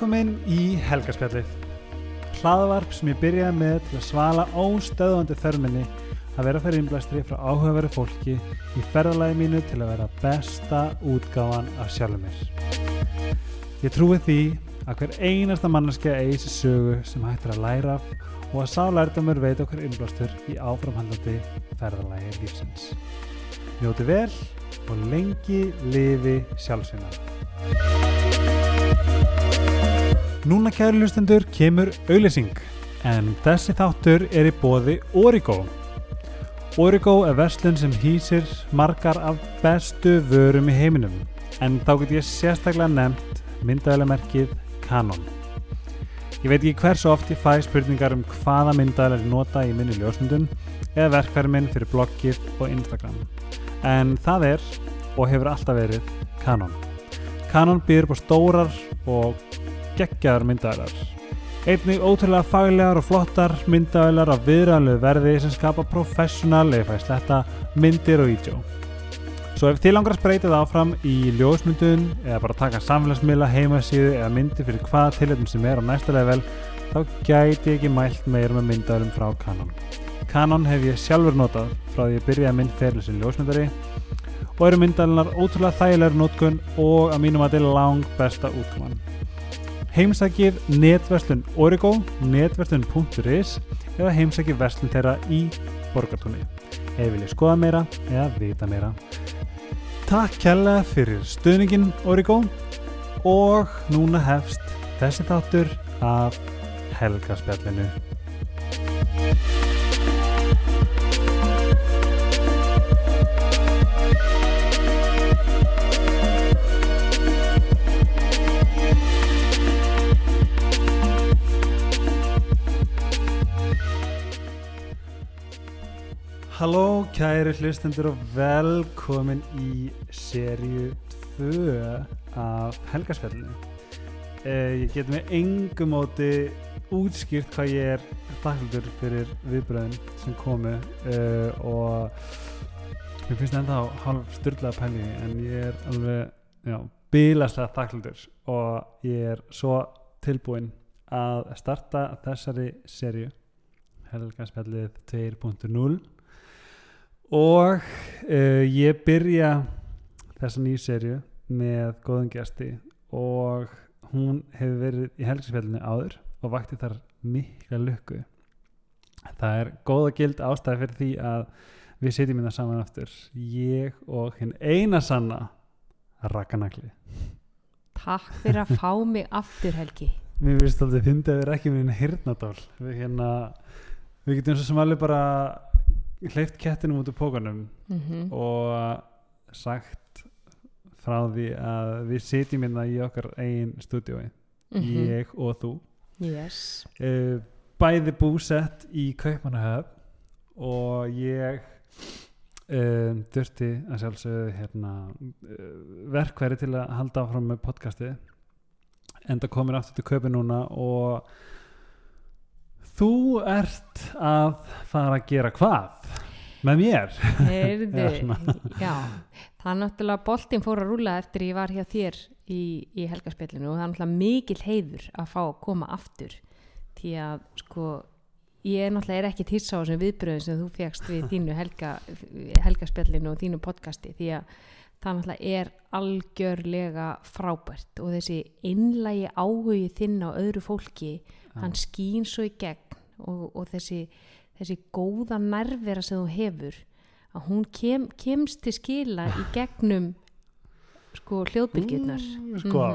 Velkomin í Helgarspjallið. Hlaðvarp sem ég byrjaði með til að svala óstöðvandi þörminni að vera fyrir innblæstri frá áhugaveru fólki í ferðalagi mínu til að vera besta útgáfan af sjálfur mér. Ég trúi því að hver einasta manneskja eigi sér sögu sem hættir að læra af og að sá lærdamur veit okkur innblástur í áframhandlandi ferðalagi lífsins. Njóti vel og lengi lifi sjálfsvinna. Núna kæri hlustendur kemur auðlýsing en þessi þáttur er í bóði Origo. Origo er verslun sem hýsir margar af bestu vörum í heiminum en þá get ég sérstaklega nefnt myndaðilegmerkið Canon. Ég veit ekki hversu oft ég fæ spurningar um hvaða myndaðileg er nota í minni ljósmyndun eða verkverðin fyrir bloggið og Instagram. En það er og hefur alltaf verið Canon. Canon býður på stórar og geggjaðar myndaðilar. Einnig ótrúlega faglegar og flottar myndaðilar af viðræðanlegu verði sem skapa professional eða fæst þetta myndir og vídeo. Svo ef þið langar að spreita það áfram í ljósmyndun eða bara taka samfélagsmiðla, heimasíðu eða myndi fyrir hvaða tilhættum sem er á næsta level þá gæti ég ekki mælt meira með myndaðilum frá Canon. Canon hef ég sjálfur notað frá því ég byrjaði að myndferðli sem ljósmyndari og eru myndaðilunar ótrúlega þægilegur nótkun og að mínum að þetta er lang besta útkoman. Heimsækið netverslun Origo, netverslun.is eða heimsækið verslun þeirra í borgartóni. Ef viljið skoða meira eða vita meira. Takk kærlega fyrir stuðningin Origo og núna hefst þessi þáttur af helgarspjallinu. Halló kæri hlustendur og velkomin í seríu 2 af helgarspjallinu. Eh, ég get með engum móti útskýrt hvað ég er þakklur fyrir viðbröðin sem komu uh, og mér finnst ennþá hálf styrlaða pæli en ég er alveg já, bílaslega þakklur og ég er svo tilbúinn að starta þessari serju helgarspjallið 2.0 og uh, ég byrja þessa nýju serju með góðum gæsti og hún hefur verið í helgarspjallinu áður og vakti þar mikla lukku. Það er góða gild ástæði fyrir því að við setjum hérna saman aftur. Ég og hinn eina sanna Rakanagli Takk fyrir að fá mig aftur Helgi. Mér finnst alltaf að fyndi að við erum ekki með hérna hirnadál. Við, hérna, við getum svo sem alveg bara hleyft kettinum út úr pókanum mm -hmm. og sagt frá því að við setjum hérna í okkar eigin stúdiói ég og þú yes. uh, bæði búsett í Kaupmannahöf og ég uh, þurfti að sjálfsögðu hérna, uh, verkværi til að halda áfram með podcasti enda komin aftur til Kaupi núna og þú ert að fara að gera hvað? Með mér? Heyrðu, Já, það er náttúrulega boltinn fór að rúla eftir ég var hjá þér í, í helgarspillinu og það er náttúrulega mikil heiður að fá að koma aftur því að sko ég náttúrulega er ekki tísa á þessum viðbröðum sem þú fegst við þínu helga, helgarspillinu og þínu podcasti því að það náttúrulega er algjörlega frábært og þessi innlægi áhugi þinn á öðru fólki hann skýn svo í gegn og, og þessi, þessi góða nærvera sem þú hefur að hún kem, kemst til skila í gegnum sko hljóðbylgjurnar. Mm, sko,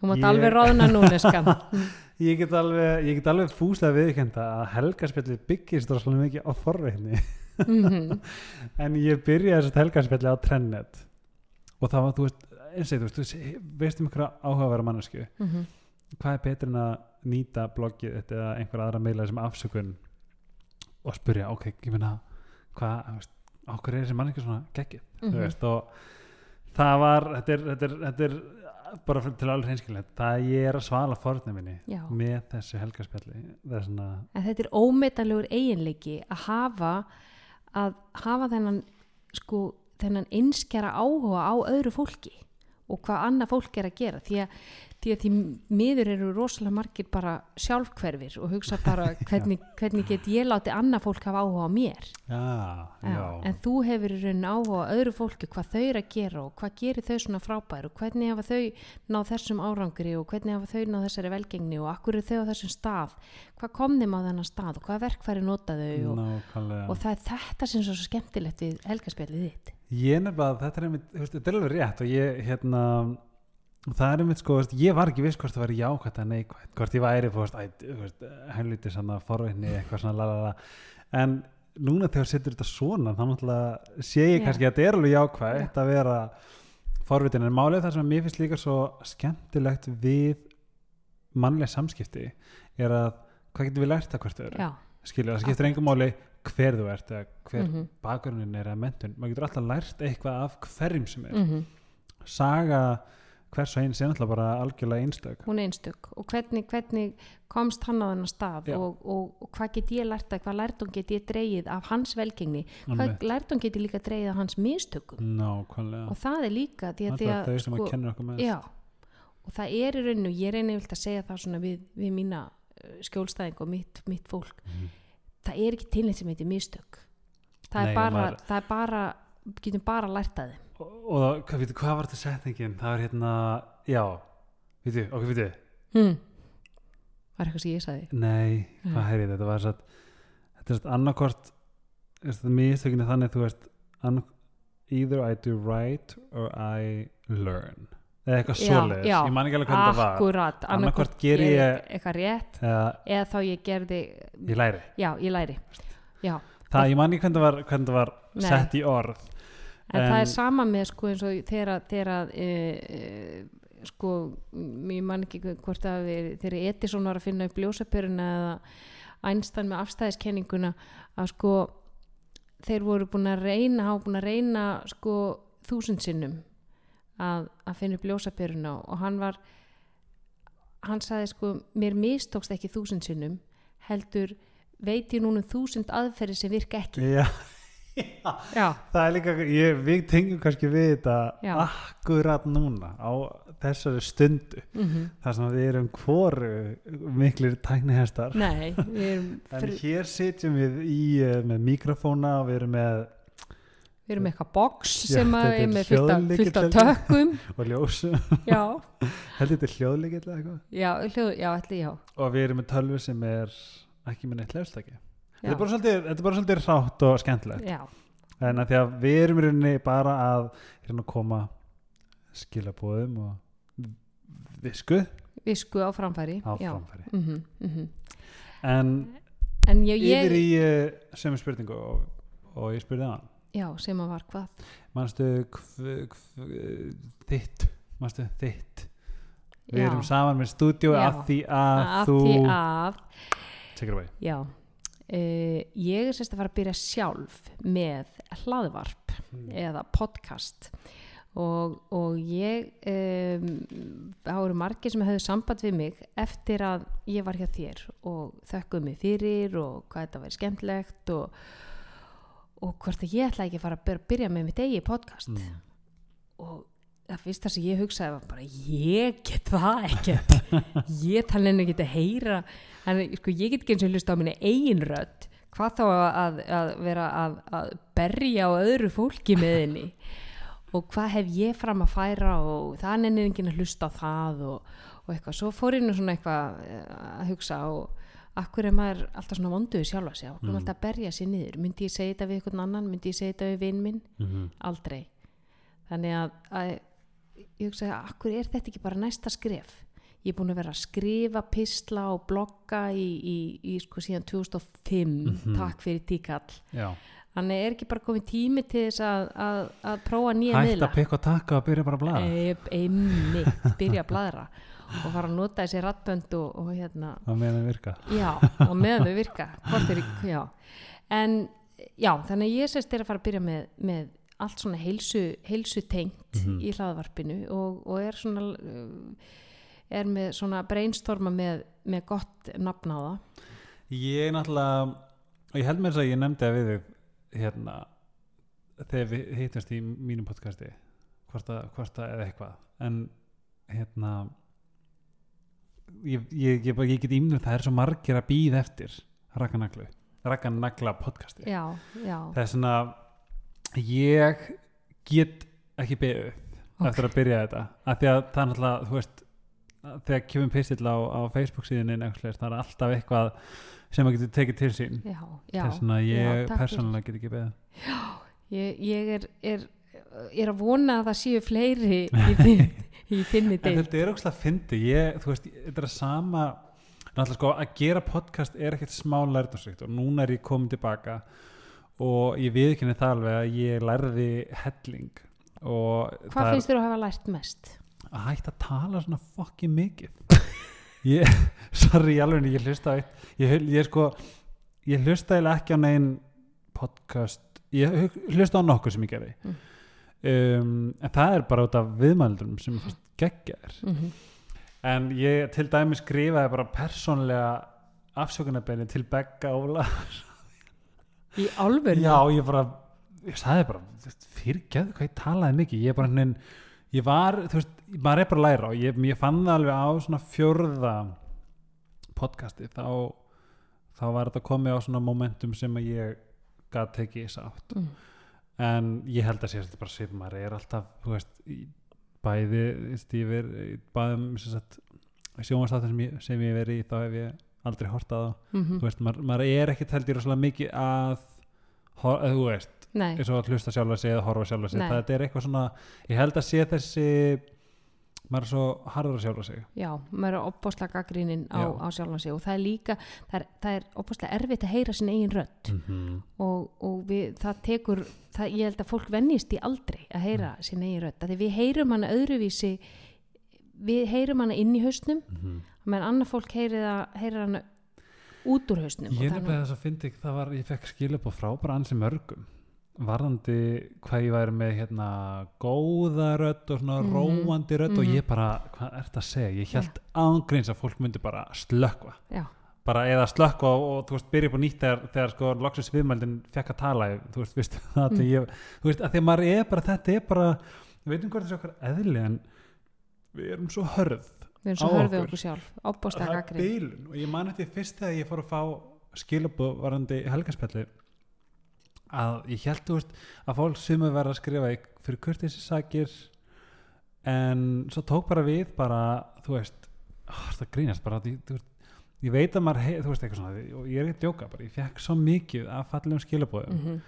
þú mátt Ég- alveg ráðna núna skam ég get alveg, ég get alveg fúslega viðkenda að helgarspjallið byggist droslega mikið á forveitni Mhm. en ég byrjaði þessast helgarspjalli á Trennet. Og það var, þú veist, eins og þú veist, þú veist, um einhverja áhugavera mannesku Mhm. Hvað er betur en að nýta bloggið þetta eða einhver aðra meila sem afsökun og spyrja, ok, ég finna hvað, okkur er þessi manneski svona geggið, þú Mhm. veist og það var, þetta er, þetta er, þetta er bara til alveg hreinskilegt það að ég er að svala fornum minni Já. með þessu helgarspjalli það er svona, en þetta er ómetalegur eiginleiki að hafa að hafa þennan sko þennan einskjara áhuga á öðru fólki og hvað annað fólk er að gera því að, því að því miður eru rosalega margir bara sjálfhverfir og hugsa bara hvernig, hvernig get ég láti annað fólk hafa áhuga á mér? Já, já, en þú hefur í raunin áhuga á öðru fólki hvað þau eru að gera og hvað gerir þau svona frábær og hvernig hafa þau náð þessum árangri og hvernig hafa þau náð þessari velgengni og akkur eru þau á þessum stað? Hvað kom þeim á þennan stað og hvað verkfæri nota þau og, og það er þetta sem er svo skemmtilegt við helgarspjallið þitt. Ég nefnilega, þetta er einmitt, þú veist, þetta er alveg rétt og ég, hérna það er einmitt sko, veist, ég var ekki viss hvort það væri jákvæmt að neikvæmt, hvort ég væri helvítið svona forveitni eitthvað svona lalala en núna þegar setur þetta svona þá náttúrulega sé ég kannski að þetta er alveg jákvæmt að vera forvitin. En málið það sem mér finnst líka svo skemmtilegt við mannleg samskipti er að hvað getum við lært að hvert öðru? Já, skilja, það skiptir engum máli hver þú ert eða hver Mhm. bakgrunnin er að mentun, maður getur alltaf lært eitthvað af hverjum sem er. Mm saga hvers og eins er náttúrulega bara algjörlega einstök. Hún er einstök. Og hvernig, hvernig komst hann á þennan stað? Og, og, og hvað get ég lært að hvað lærdum get ég dreigið af hans velgengni? Hvað Alveg. lærdum get ég líka dreigið af hans mistökum? Nákvæmlega. Og það er líka því að, að þau sem að kenna okkur með já, og það er í rauninu ég reyni vilt að segja það svona við, við mína uh, skjólstæðing og mitt, mitt fólk. Mhm. það er ekki til neitt sem heitir mistök. Það Nei, er bara, maður- það er bara getum bara lært að þeim og, hvað, veitu, hvað var þetta setningin? Það var hérna, já veitu, okkur veitu, hmm. var eitthvað sem ég sagði? Nei hvað Nei. heyrði þetta var satt þetta er satt annarkort þetta mistökinni þannig þú veist either I do right or I learn. Eða eitthvað svoleiðis, ég man ekki alveg hvernig það var. Akkurat, Annaðhvort geri ég- eitthvað rétt eða eða þá ég gerði ég læri. Já, ég læri. Já, það, ég man ekki hvernig það var, hvernig það var sett í orð en, það En- er sama með sko eins og þegar þegar e, e, sko m- ég man ekki hvort að þegar Edison var að finna upp ljósapöruna eða Einstein með afstæðiskenninguna að sko þeir voru búin að reyna hafa búin að reyna sko þúsund sinnum að, að finna upp ljósapöruna og hann var hann sagði sko mér mistókst ekki þúsund sinnum heldur veit ég núna um þúsund aðferði sem virka ekki. Já, já, það er líka ég, við tengjum kannski við þetta Já. akkurat núna á þessari stundu mm þar sem við erum hvoru miklir tæknihestar. Nei erum, en hér sitjum við í uh, með mikrofóna og við erum með við erum eitthvað box Já, sem þetta er með fullt af, tökum. Og ljósum. Já, heldur þetta er hljóðleikill eða eitthvað? Já, hljóð, já, ætli já. Og við erum með tölvu sem er ekki með neitt hljóðstæki þetta já, er bara svolítið, þetta er bara svolítið rátt og skemmtilegt. Já, en að því að við erum í rauninni bara að hérna koma skilabóðum og visku. Visku á framfæri á já. framfæri. Mm -hmm, en en ég, yfir í uh, sömu spurningu og, og ég spurði hann. Já, sem að var hvað? Hv, þitt manstu þitt? Við Já. erum saman með stúdíu Já. að því að, að þú take it away. Já uh, ég er sérst að fara að byrja sjálf með hlaðvarp eða podcast. Og, og ég um, það voru margir sem hefðu samband við mig eftir að ég var hjá þér og þökkuðu mig fyrir og hvað þetta væri skemmtilegt og, og hvort að ég ætla ekki að fara að byr- byrja með mitt eigi podcast. Mm. og það fyrsta sem ég hugsaði var bara ég get það ekkert. Ég tala henni ekki að heyra. Þannig, sko, ég get ekki eins og hlusta á minni eigin rödd. Hvað þá að, að vera að, að berja á öðru fólki með henni? Og hvað hef ég fram að færa og það nennir enginn að hlusta á það og, og eitthvað, svo fór ég nú svona eitthvað eh, að hugsa og akkur er maður alltaf svona vonduði sjálfa sig? Akkur er Mm. alltaf að berja sér niður? Myndi ég segja þetta við einhvern annan, myndi ég segja þetta við vinn minn? Mm aldrei. Þannig að, að ég hugsa að akkur er þetta ekki bara næsta skref? Ég er búin að vera að skrifa pistla og blogga í, í, í sko síðan 2005 Mhm. takk fyrir tíkall já. Þannig er ekki bara komið tími til þess að, að, að prófa nýja hægt miðla. að pikka og taka og byrja bara að blaða Ep, einmitt, byrja að bladra og fara að nota þessi rattbönd og, og hérna. Á meðan það virka. Já, og meðan þau virka. Er, já. en já, þannig ég sérst er að fara að byrja með, með allt svona heilsu, heilsu tengt Mhm. í hlaðvarpinu og, og er svona uh, er með svona brainstorma með, með gott nafn á það. Ég náttúrulega og ég held með þess að ég nefndi að við hérna þegar við hittumst í mínum podcasti að eða eitthvað. En hérna ég, ég, ég, ég get ímnum það er svo margir að býða eftir rakkanaglu rakkanagla podcasti. Já, já. Það er svona ég get ekki beðið Ok. eftir að byrja þetta af því að það er náttúrulega þú veist þegar kemur pistill á, á Facebook síðan það er alltaf eitthvað sem maður getur tekið til sín. Já, já, þess já, ég takk persónulega get ekki beðið. Ég, ég er, er ég er að vona að það séu fleiri í, þinn, í þinni en deild. þetta er ógslag að fyndi ég, þú veist, þetta er að sama náttúrulega sko að gera podcast er ekkert smá lærdomsvíkt og núna er ég komin tilbaka og ég viðkynni það alveg að ég lærði helling og hvað finnst þér að hafa lært mest? að hætta að tala svona fokkin mikið. Ég, sorry alveg ég hlusta ég, ég sko, ég hlusta ekki á negin podcast. Ég hlusta á nokkuð sem ég gerði. Mm. um, en það er bara út af viðmældum sem fannst geggjaðir. Mm en ég til dæmi skrifaði bara persónlega afsökunarbeini til Begga Óla í álfur? já ég bara ég sagði bara fyrirgeðu hvað ég talaði mikið ég bara hennin ég var þú veist maður er bara að læra og ég, ég fann það alveg á svona fjörða podcasti þá þá var þetta komið á svona momentum sem að ég gat tekið sátt mm. en ég held að sé þetta bara svip maður er alltaf þú veist bæði stífir bæðum sem, ég- sem ég hef verið í þá hef ég aldrei hortað á Mm þú veist, maður, maður er ekkit held ég rosalega mikið að eða þú veist, nei, eins og að hlusta sjálfa sig eða horfa sjálfa sig, Nei. það er eitthvað svona ég held að sé þessi maður er svo harður að sjálfa sig. Já, maður er opbáslega gaggrínin á, á sjálfan sig og það er líka, það er, er opbáslega erfitt að heyra sin eigin rödd. Mm -hmm. og, og við, það tekur það, ég held að fólk vennist í aldrei að heyra Mm. sin eigin rödd, af því við heyrum hana öðruvísi við heyrum hana inn í hausnum menn annað fólk heyrir, það, heyrir hana út úr hausnum ég er og nefnilega þess að fyndi það var, ég fekk skilabóð frá bara ansi mörgum varðandi hvað ég væri með hérna góða rödd og svona Mhm. róandi rödd og Mhm. ég bara, hvað ert að segja ég held ángreins að fólk myndi bara slökva já, bara eða slökka og, og þú veist byrja upp á nýtt þegar, þegar sko loksins viðmældin fekk að tala þú veist, veist, það Mm. ég, þú veist, að því að maður er bara þetta er bara, við veitum hvað þessi okkar eðli en við erum svo hörð við erum svo hörfið okkur. okkur sjálf. Að er gaggrín og ég man eftir fyrst þegar ég fór að fá skilabóð varandi helgarspjalli að ég held þú veist að fólk sumur verða að skrifa í- fyrir kurtið sér sakir en svo tók bara við bara þú veist, oh, það grínast bara? Því, þú veist, ég veit að maður hei, þú veist eitthvað svona, og ég er ekki að djóka bara, ég fekk svo mikið af fallegum skilabóðum mm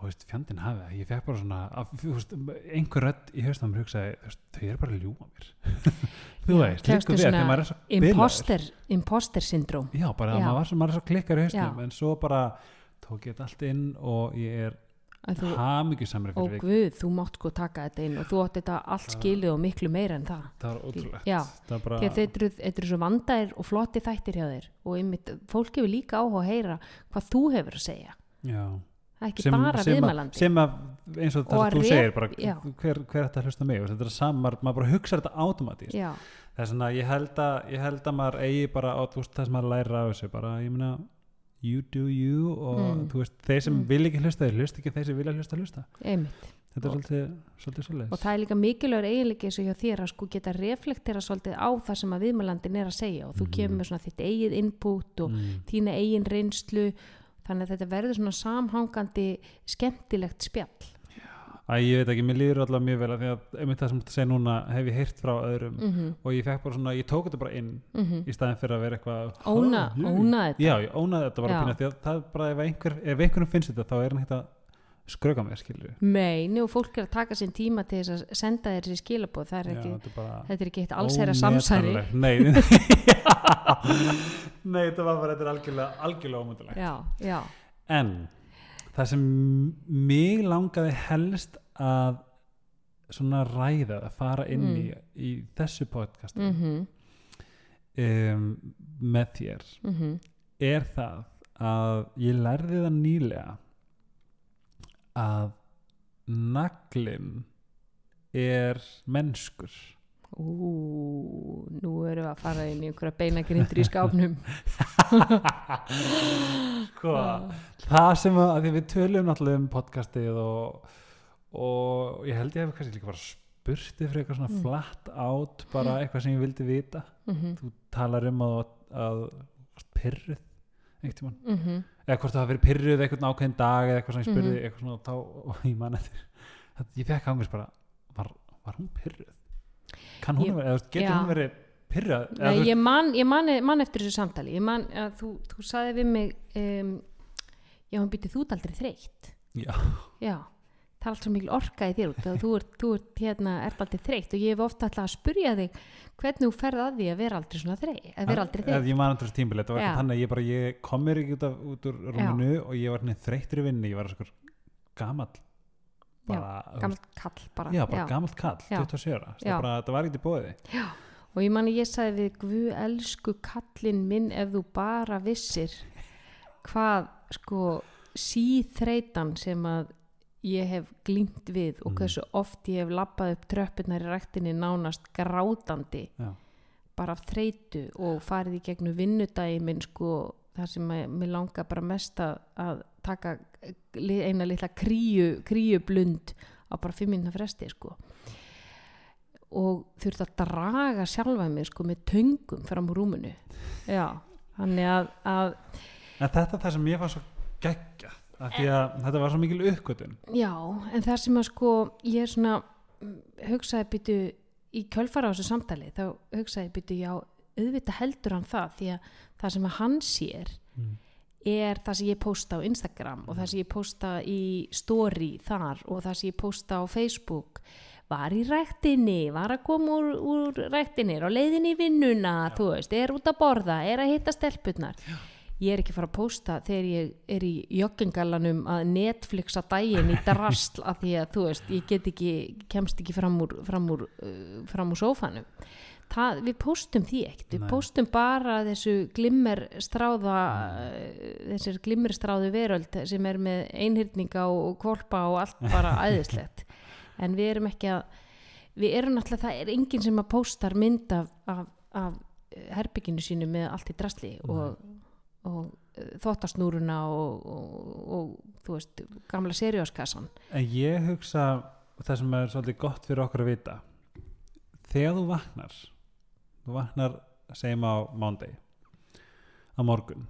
og þú veist, fjandinn hafi það, ég fekk bara svona að, þú veist, einhver rödd í hausnum hugsaði, þú veist, þau eru bara að ljúga mér. Þú veist, líka við, svona þegar maður er svo imposter, imposter syndróm Já, bara Já. maður maður er svo klikkar í Já. en svo bara tók ég þetta allt inn og ég er að þú, hamingjusamri og guð, þú mátt sko taka þetta inn og þú átt þetta allt skilið og miklu meira en það. Það var ótrúlegt. Já, það bara, því að þetta eru, svo vandæðir og flotti þættir hjá þér og einmitt, fólk hefur líka áhuga að heyra hvað þú hefur að segja. Já, er ekki sem, bara sem, viðmælandi. sem að eins og það að sem þú segir bara, hver, hver að hlusta mig? Þetta er saman, maður, bara hugsa þetta automatist já, það er svona, ég held að, ég held að maður eigi bara á þú veist, það sem maður læra af þessu bara, ég meina, you do you og Mm. þú veist, þeir sem Mm. vil ekki hlusta þeir hlusta ekki, þeir sem vilja hlusta hlusta. Einmitt. Þetta er svolítið, svolítið svolítið og það er líka mikilvægur eiginleiki eins og hjá þér að sko geta reflektera svolítið á það sem að viðmælandin er að segja. Og þú Mhm. kemur með svona þitt eigið input og mm. þína eigin reynslu þannig að þetta verður svona samhangandi skemmtilegt spjall. Æ, ég veit ekki, mér líður allavega mjög vel að því að einmitt það sem þú segir núna hef ég heyrt frá öðrum. Mm -hmm, og ég fekk bara svona, ég tók þetta bara inn í staðin fyrir að vera eitthvað óna, óna þetta? Já, ég ónaði þetta bara Já. pínu því að það bara ef, einhver, ef einhverjum finnst þetta þá er hann hægt að skröka mér, skilur við meini og fólk er að taka sinn tíma til þess að senda þér þessi skilabóð það er Já, ekki, þetta er bara þetta er ekki eitt allsherra samsæri. ómetanlegt. Nei, nei, þetta var bara, þetta er algjörlega, algjörlega ómöndulegt já, já, En það sem mig langaði helst að svona ræða, að fara inn í, í þessu podcast mhm. um, með þér mhm. er það að ég lærði það nýlega að naglin er mennskur. Ú, nú erum við að fara inn í einhverja beinagrindur í skápnum. Sko, það sem að, að við tölum náttúrulega um podcastið og, og ég held ég hef kannski líka bara spurt þig fyrir eitthvað svona Mm. flat out bara eitthvað sem ég vildi vita. Mm þú talar um að, að pyrruð einhvern tímann. -hmm. eða hvort það hafi verið pyrruð eitthvað ákveðin dag eða eitthvað sem ég spurði Mhm. eitthvað svona þá og ég man eftir ég fekk ángurs bara var, var hún pyrruð kann hún verið, eða getur Já. hún verið pyrruð Nei, ég man, ég man, man eftir þessu samtali. Ég man að þú, þú saði við mig um, já, hann býtti þú aldrei þreytt. Já, já, það er allt svo mikil orka í þér út og þú ert, þú ert hérna, ert aldrei þreytt og ég hef ofta alltaf að spurja þig hvernig þú ferð að því að vera aldrei svona þreytt að vera aldrei þreytt ég man þessu tímbil þetta var Já. eitthvað þannig að ég bara ég kom mér ekki út, af, út úr rúminu og ég var hérna þreyttur í vinni ég var svona gamall bara, þú gamalt kall bara, já, bara gamalt kall, Já. 27 ára Já. það, var ekkert í bóði og ég man að ég sagði við Guð elsku kallinn minn ef þú bara vissir hvað sko síþreitan sem að ég hef glýmt við og Mhm. hversu oft ég hef lappað upp tröppurnar í ræktinni nánast grátandi Já. bara af þreitu og farið í gegnum vinnudagi minn sko þar sem mér langar bara mest að, taka eina litla kríu, kríu blund á bara fimm minna fresti sko og þurfti að draga sjálfa mig sko með töngum fram úr rúminu já, þannig að, að en þetta er það sem ég fann svo geggja þetta var svo mikil uppgötun já, en það sem að sko ég er svona hugsaði byttu í kjölfara á þessu samtali þá hugsaði byttu já auðvitað heldur hann það því að það sem að hann sér Mm. er það sem ég posta á Instagram og það sem ég posta í story þar og það sem ég posta á Facebook. Var í ræktinni, var að koma úr, úr ræktinni, er á leiðinni í vinnuna þú veist, er út að borða, er að hitta stelpurnar ég er ekki að fara að posta þegar ég er í joggingallanum að Netflixa daginn í drasl af því að þú veist, ég get ekki kemst ekki fram úr, fram úr, uh, fram úr sófanum. Það, við postum því ekkert, við Nei. postum bara þessu glimmer stráða þessir glimmer stráðu veröld sem er með einhyrninga og kvolpa og allt bara æðislegt. En við erum ekki að við erum náttúrulega, það er enginn sem að postar mynd af, af, af herbygginu sínu með allt í drasli og, og eh, þvottasnúruna og, og, og þú veist, gamla serióskassan en ég hugsa það sem er svolítið gott fyrir okkur að vita. Þegar þú vaknar þú vaknar, segjum á mándegi á morgun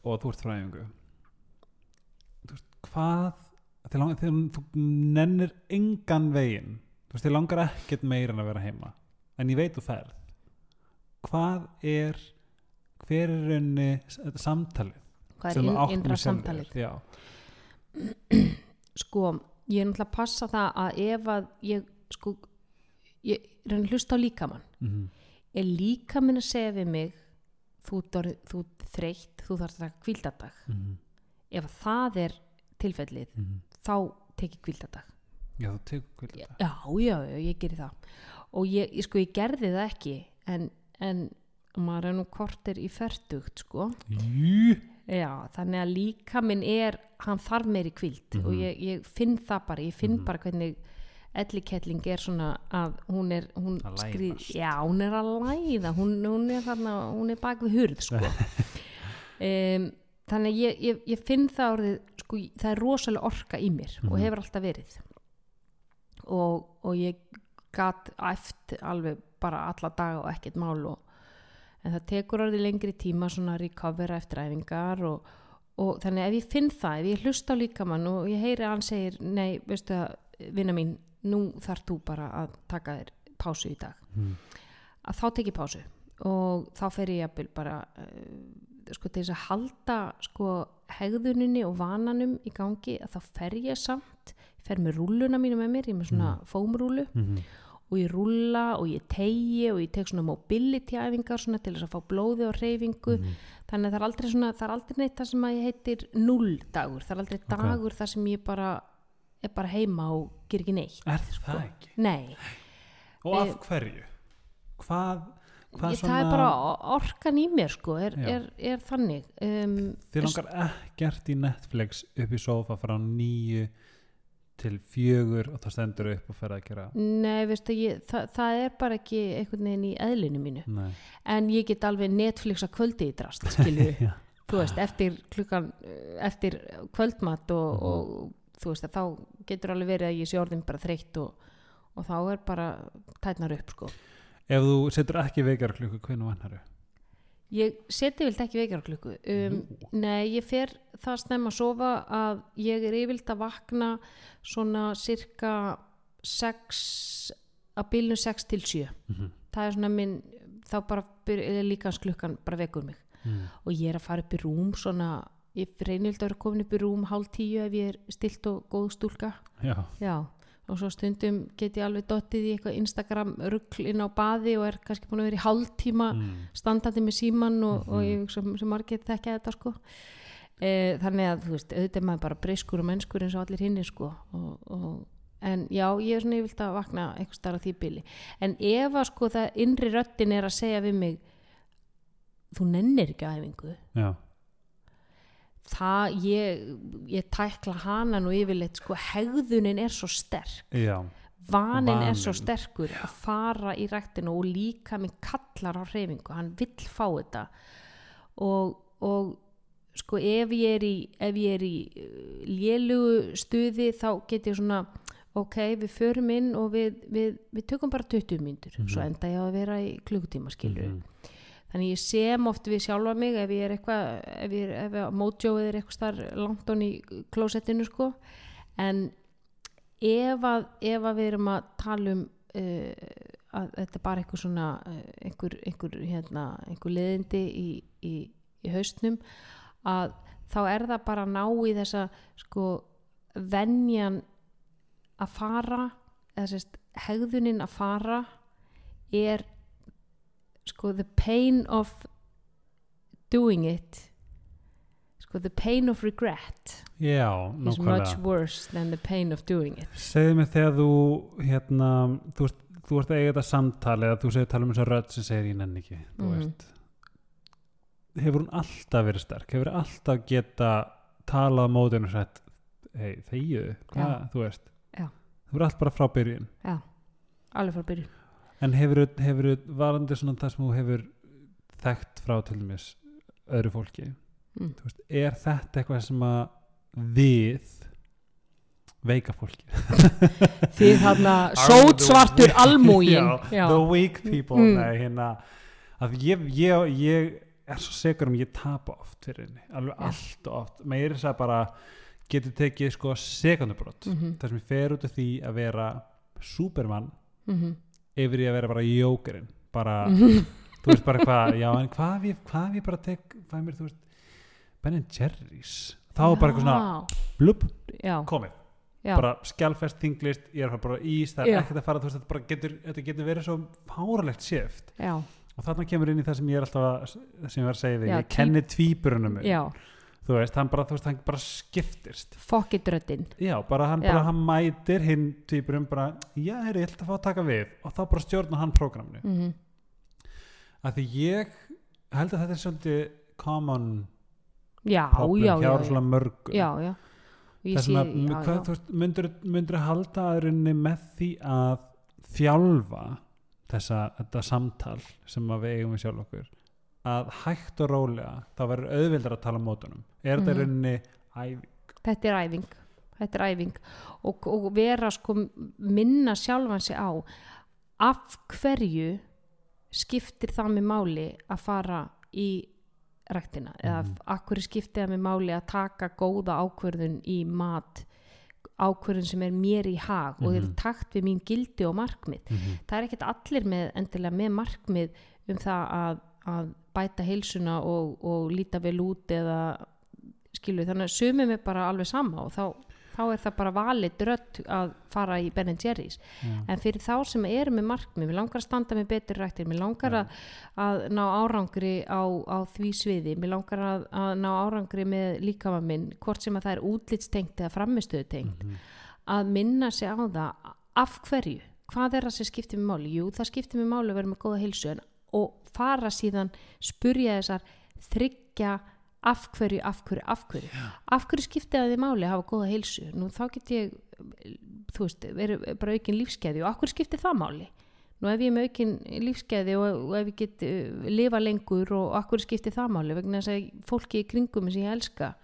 og þú ert fræðingu þú veist, hvað þegar, þú nennir engan veginn þú veist, þið langar ekkert meira en að vera heima en ég veit þú ferð. Hvað er hver er raunni samtalið hvað er innra samtalið? Sko, ég er náttúrulega að passa það að ef að ég sko, ég að hlusta á líkamann. Mm er líkaminn að segja við mig þú, ert þreytt þú þarf að taka kvildadag -hmm. ef að það er tilfellið Mm þá tek ég kvildadag já, þú tegur kvöld já, já, já, ég geri það. Og ég, sko, ég gerði það ekki en, en maður er nú kortir í ferdugt sko Jú, já, þannig að líkaminn er hann þarf meiri kvild Mhm. og ég, ég finn það bara, ég finn Mhm. bara hvernig ellikelling er svona að hún er hún læðast. já, hún er að læða hún, hún er þarna, hún er bak við hurð sko um, þannig að ég, ég, ég finn það orðið sko, það er rosalega orka í mér og Mhm. hefur alltaf verið og, og ég gat æft alveg bara alla daga og ekkert mál og, en það tekur orðið lengri tíma svona að recovera eftir æfingar og, og þannig ef ég finn það, ef ég hlusta á líkamann og ég heyri að hann segir nei, veistu það, vinna mín nú þarf þú bara að taka þér pásu í dag Mm. að þá tek ég pásu og þá fer ég bara uh, sko til þess að halda sko hegðuninni og vananum í gangi að þá fer ég samt fer með rúlluna mínu með mér, ég er með svona fómrúlu Mhm. Og ég rúlla og ég tegi og ég tek svona mobility æfingar svona til þess að fá blóði og hreyfingu Mhm. þannig að það er aldrei svona, það er aldrei neitt það sem að ég heitir null dagur, það er aldrei Ok. dagur þar sem ég bara er bara heima og ger ekki neitt Er það ekki? nei, Og af hverju? Hvað, hvað ég, svona það er bara orkan í mér sko, er, er, er þannig um, Þið langar ekkert í Netflix upp í sofa frá nýju til fjögur og það stendur upp og fer að gera nei, veistu, ég, það, það er bara ekki einhvern veginn í eðlinu mínu Nei. en ég get alveg Netflix að kvöldi í drast skilju, þú veist, eftir klukkan eftir kvöldmatt og, Mhm. og þú veist þá getur alveg verið að ég sé orðin bara þreytt og, og þá er bara tætnar upp sko ef þú setur ekki vekjarklukku hvernig vannar þau? Ég seti vilt ekki vekjarklukku um, Nei, ég fer það snemma að sofa að ég er yfirlt að vakna svona cirka 6 að bylnu 6 til 7 Mhm. það er svona minn þá bara byr- er líkansklukkan bara vekur mig. Mm. og ég er að fara upp í rúm svona, ég reynir að vera komin upp í rúm hálf tíu ef ég er stilt og góð stúlka. Já, Já, og svo stundum get ég alveg dottið í eitthvað Instagram rugl inn á baði og er kannski búin að vera í hálftíma mm. standandi með síman og, og Mhm. ég sem, sem margir þekka þetta sko e, þannig að þú veist, auðvitað maður bara breyskur og mennskur eins og allir hinni sko og, og, en já, ég er svona yfirlt að vakna eitthvað starf á því bili en ef að sko það innri röttin er að segja við mig þú nennir ekki á æfingu já, það, ég, ég tækla hana nú yfirleitt sko, hegðunin er svo sterk já, vanin er Vaninn. svo sterkur að fara í ræktinu og líka minn kallar á hreyfingu, hann vill fá þetta og, og sko ef ég er í ef ég er í uh, lélugu stuði þá get ég svona ok, við förum inn og við, við, við tökum bara 20 mínútur Mhm. svo enda ég að vera í klukkutíma skilur Mhm. Þannig ég sem oft við sjálfa mig ef ég er eitthvað ef ég er, ef mótjóið er eitthvað starf langt án í klósettinu sko. En ef að, ef að við erum að tala um uh, að þetta er bara eitthvað svona uh, einhver, einhver, hérna, einhver leðindi í, í, í haustnum að þá er það bara að ná í þessa sko venjan að fara eða sérst hegðunin að fara er sko the pain of doing it sko the pain of regret já, is much worse than the pain of doing it. Segðu mig þegar þú hérna, þú ert, þú ert að eiga þetta samtali eða þú segir tala um þess að rödd sem segir ég nenni ekki þú veist. Hefur hún alltaf verið sterk? Hefur alltaf geta talað á mótinu og sagt hei, þegju, hvað, þú veist? Já. þú verður allt bara frá byrjun. Alveg frá byrjun en hefur, hefur varandi svona það sem þú hefur þekkt frá til dæmis öðru fólki mm. Veist, er þetta eitthvað sem að við veika fólki því þarna sótsvartur Já, the weak people Mm. nei, hérna, að ég, ég, ég er svo segur um ég tapa oft fyrir henni, alveg Já. allt og oft meiri þess að bara getur tekið sko sekundubrott mm -hmm. þar sem ég fer út af því að vera supermann Mm yfir í að vera bara jókerinn bara, þú veist bara hvað já en hvað ég, hvað ég bara tek hvað mér, þú veist, Ben Jerry's? Þá er bara eitthvað svona, já, komið. Já, bara skjálfest, þinglist, ég er bara í það er Já. ekkert að fara, þú veist, þetta, bara getur, þetta getur verið svo fáralegt shift. Já, og þarna kemur inn í það sem ég er alltaf að, sem ég var að segja þig, Já, ég kenni tvíburunum já þú veist, hann bara, veist, hann bara skiptist. Fokkidröttin já, bara hann, Já. bara hann mætir hinn tvíburum bara, já, herri, ég ætla að fá að taka við. Og þá bara stjórna hann prógraminu. Mm -hmm. af því ég held að þetta er svolítið common já, problem já, hjá já, já, svona mörgum þess veist, myndur, halda aðurinni með því að þjálfa þessa, þetta samtal sem að við eigum við sjálf okkur að hægt og rólega þá verður auðvildar að tala mótunum. Er þetta Mhm. rauninni æfing? Þetta er æfing. Þetta er æfing. Og, og vera sko minna sjálfan sig á af hverju skiptir það með máli að fara í ræktina? Eða Mhm. af hverju skiptir það með máli að taka góða ákvörðun í mat ákvörðun sem er mér í hag og er í Mhm. takt við mín gildi og markmið? Það er ekkert allir með endilega með markmið um það að, að bæta heilsuna og, og líta vel út eða skilu þannig að sumum er bara alveg sama og þá, þá er það bara valið drött að fara í Ben Jerry's Já. en fyrir þá sem eru með markmið mér langar að standa með betur rættir mér langar Já. að, að ná árangri á, á því sviði mér langar að, að ná árangri með líkama minn hvort sem að það er útlitstengt eða framistöðu tengt Mhm. að minna sig á það af hverju, hvað er það sem skiptir með máli jú, það skiptir með máli að vera með góða heilsu en, og fara síðan spurja þessar þryggja af hverju, af hverju, af hverju. Af hverju skiptir það því máli að hafa góða heilsu? Nú þá get ég þú veist, verið bara aukin lífskeiði og af hverju skiptir það máli? Nú ef ég er með aukin lífskeiði og, og ef ég get uh, lifa lengur og af hverju skiptir það máli? Vegna þess að fólki í kringum sem ég elska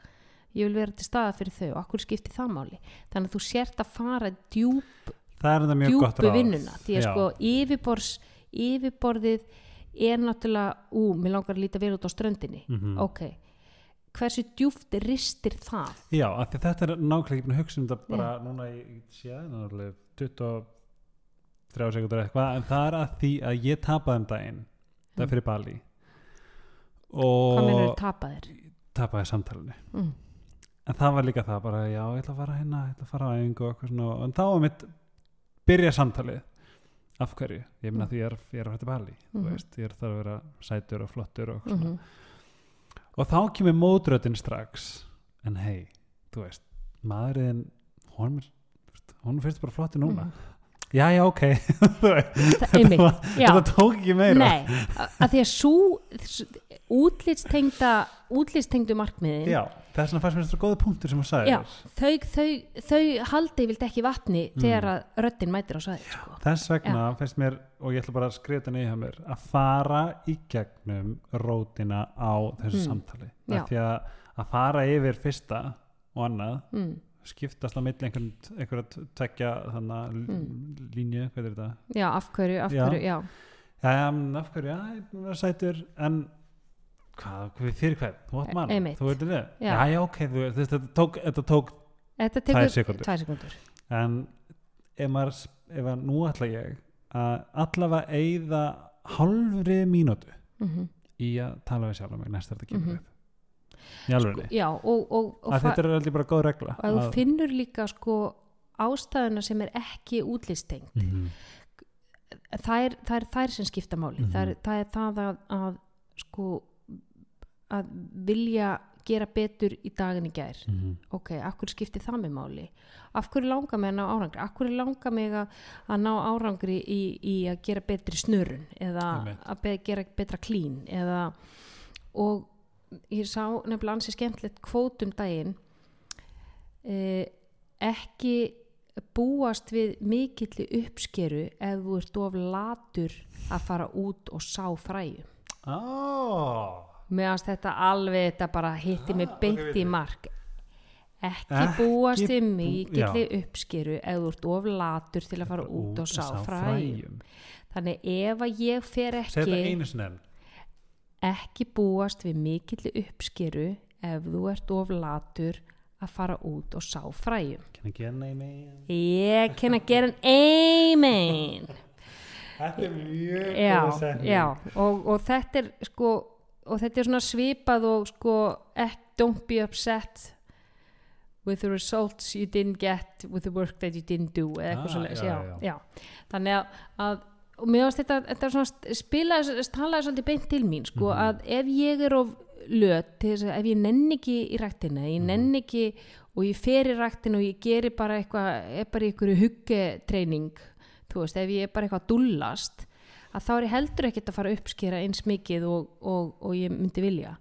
ég vil vera til staða fyrir þau og af hverju skiptir það máli? Þannig að þú sért að fara djúpu ráð. vinnuna. Því að Já. sko yfirborðið er náttúrulega, ú, mér langar að líta vel út á ströndinni. Mhm. ok, hversu djúft ristir það? Já, af því þetta er nákvæmlega ekki að hugsa um þetta bara núna í, í séð, náttúrulega 23 sekundur eitthvað, en það er að því að ég tapaði um daginn, það er Mm. fyrir Bali. Hvað mennur og tapaðir? tapaði samtalinu. Mm. en það var líka það bara, já, ég ætla að fara hérna ég ætla að fara á og svona en þá var mitt byrja samtalið af hverju, ég meina Mm. því ég er, ég er að til Bali, þú Mhm. veist, ég er þarf að vera sætur og flottur og Mm og þá kemur mótröðin strax en hei, þú veist maðurinn, er honum finnst bara flotti núna. Mhm. já, já, ok. Já, þetta tók ekki meira. Nei að því að svo útlitstengda útlitstengdu markmiðin já, það er svona fannst mér þetta góða punktur sem þú sagði Já, þau, þau, þau haldi vilt ekki vatni Mm. þegar að röddin mætir á svæði sko. þess vegna finnst mér og ég ætla bara að skrifa þetta hjá mér að fara í gegnum rótina á þessu Mm. samtali því að að fara yfir fyrsta og annað mm. skiptast á milli einhvern einhverja tvekja þannig Mm. línu, hvað er þetta? Já, af hverju, af Já. já Já, já, en af hverju, já, vera sætur en hvað, fyrir hvað þú átt mann, Einmitt. þú veit þetta Já. já, ok, veist, þetta tók, þetta tók Þetta tvær tekur sekúndur tvær sekundur en ef maður, ef að nú ætla ég að allavega eyða halvri mínútu mm í að tala við sjálf mig næst þegar þetta kemur Mhm. upp í alveg og, og, og, fa- þetta er aldrei bara góð regla og að þú finnur líka sko ástæðuna sem er ekki útlisteng Mhm. það er, það er þær sem skipta máli Mhm. það, er, það er það að, að sko að vilja gera betur í daginn í gær Mhm. ok, af hverju skipti það með máli af hverju langar mig að ná árangri af hverju langar mig að, að ná árangri í, í að gera betri snurun eða Einmitt. að be, gera betra klín eða og ég sá nefnilega ansi skemmtilegt kvótum daginn eh, ekki búast við mikilli uppskeru ef þú ert of latur að fara út og sá fræju oh. Meðan þetta alveg þetta bara hitti mig Ah, ok, beint veit í mark. Ekki, Ekki búast við bú- mikilli uppskeru ef þú ert of latur til að fara út og sá fræjum. þannig ef að ég fer ekki ekki búast við mikilli uppskeru ef þú ert of latur að fara út og sá fræjum. Ég I get an amen? Þetta er mjög já, já og, og þetta er sko og þetta er svona svipað og sko don't be upset with the results you didn't get with the work that you didn't do eða eitthvað Ah, svoleiðis, já, já, já. þannig að, að og mér varst þetta, þetta svona spila talaði svolítið beint til mín sko Mhm. að ef ég er of löt ef ég nenni ekki í ræktina ég Mhm. nenni ekki og ég fer í ræktina og ég geri bara eitthvað bara í einhverju huggetreining þú veist, ef ég er bara eitthvað að dullast að þá er ég heldur ekkert að fara að uppskera eins mikið og, og, og ég myndi vilja.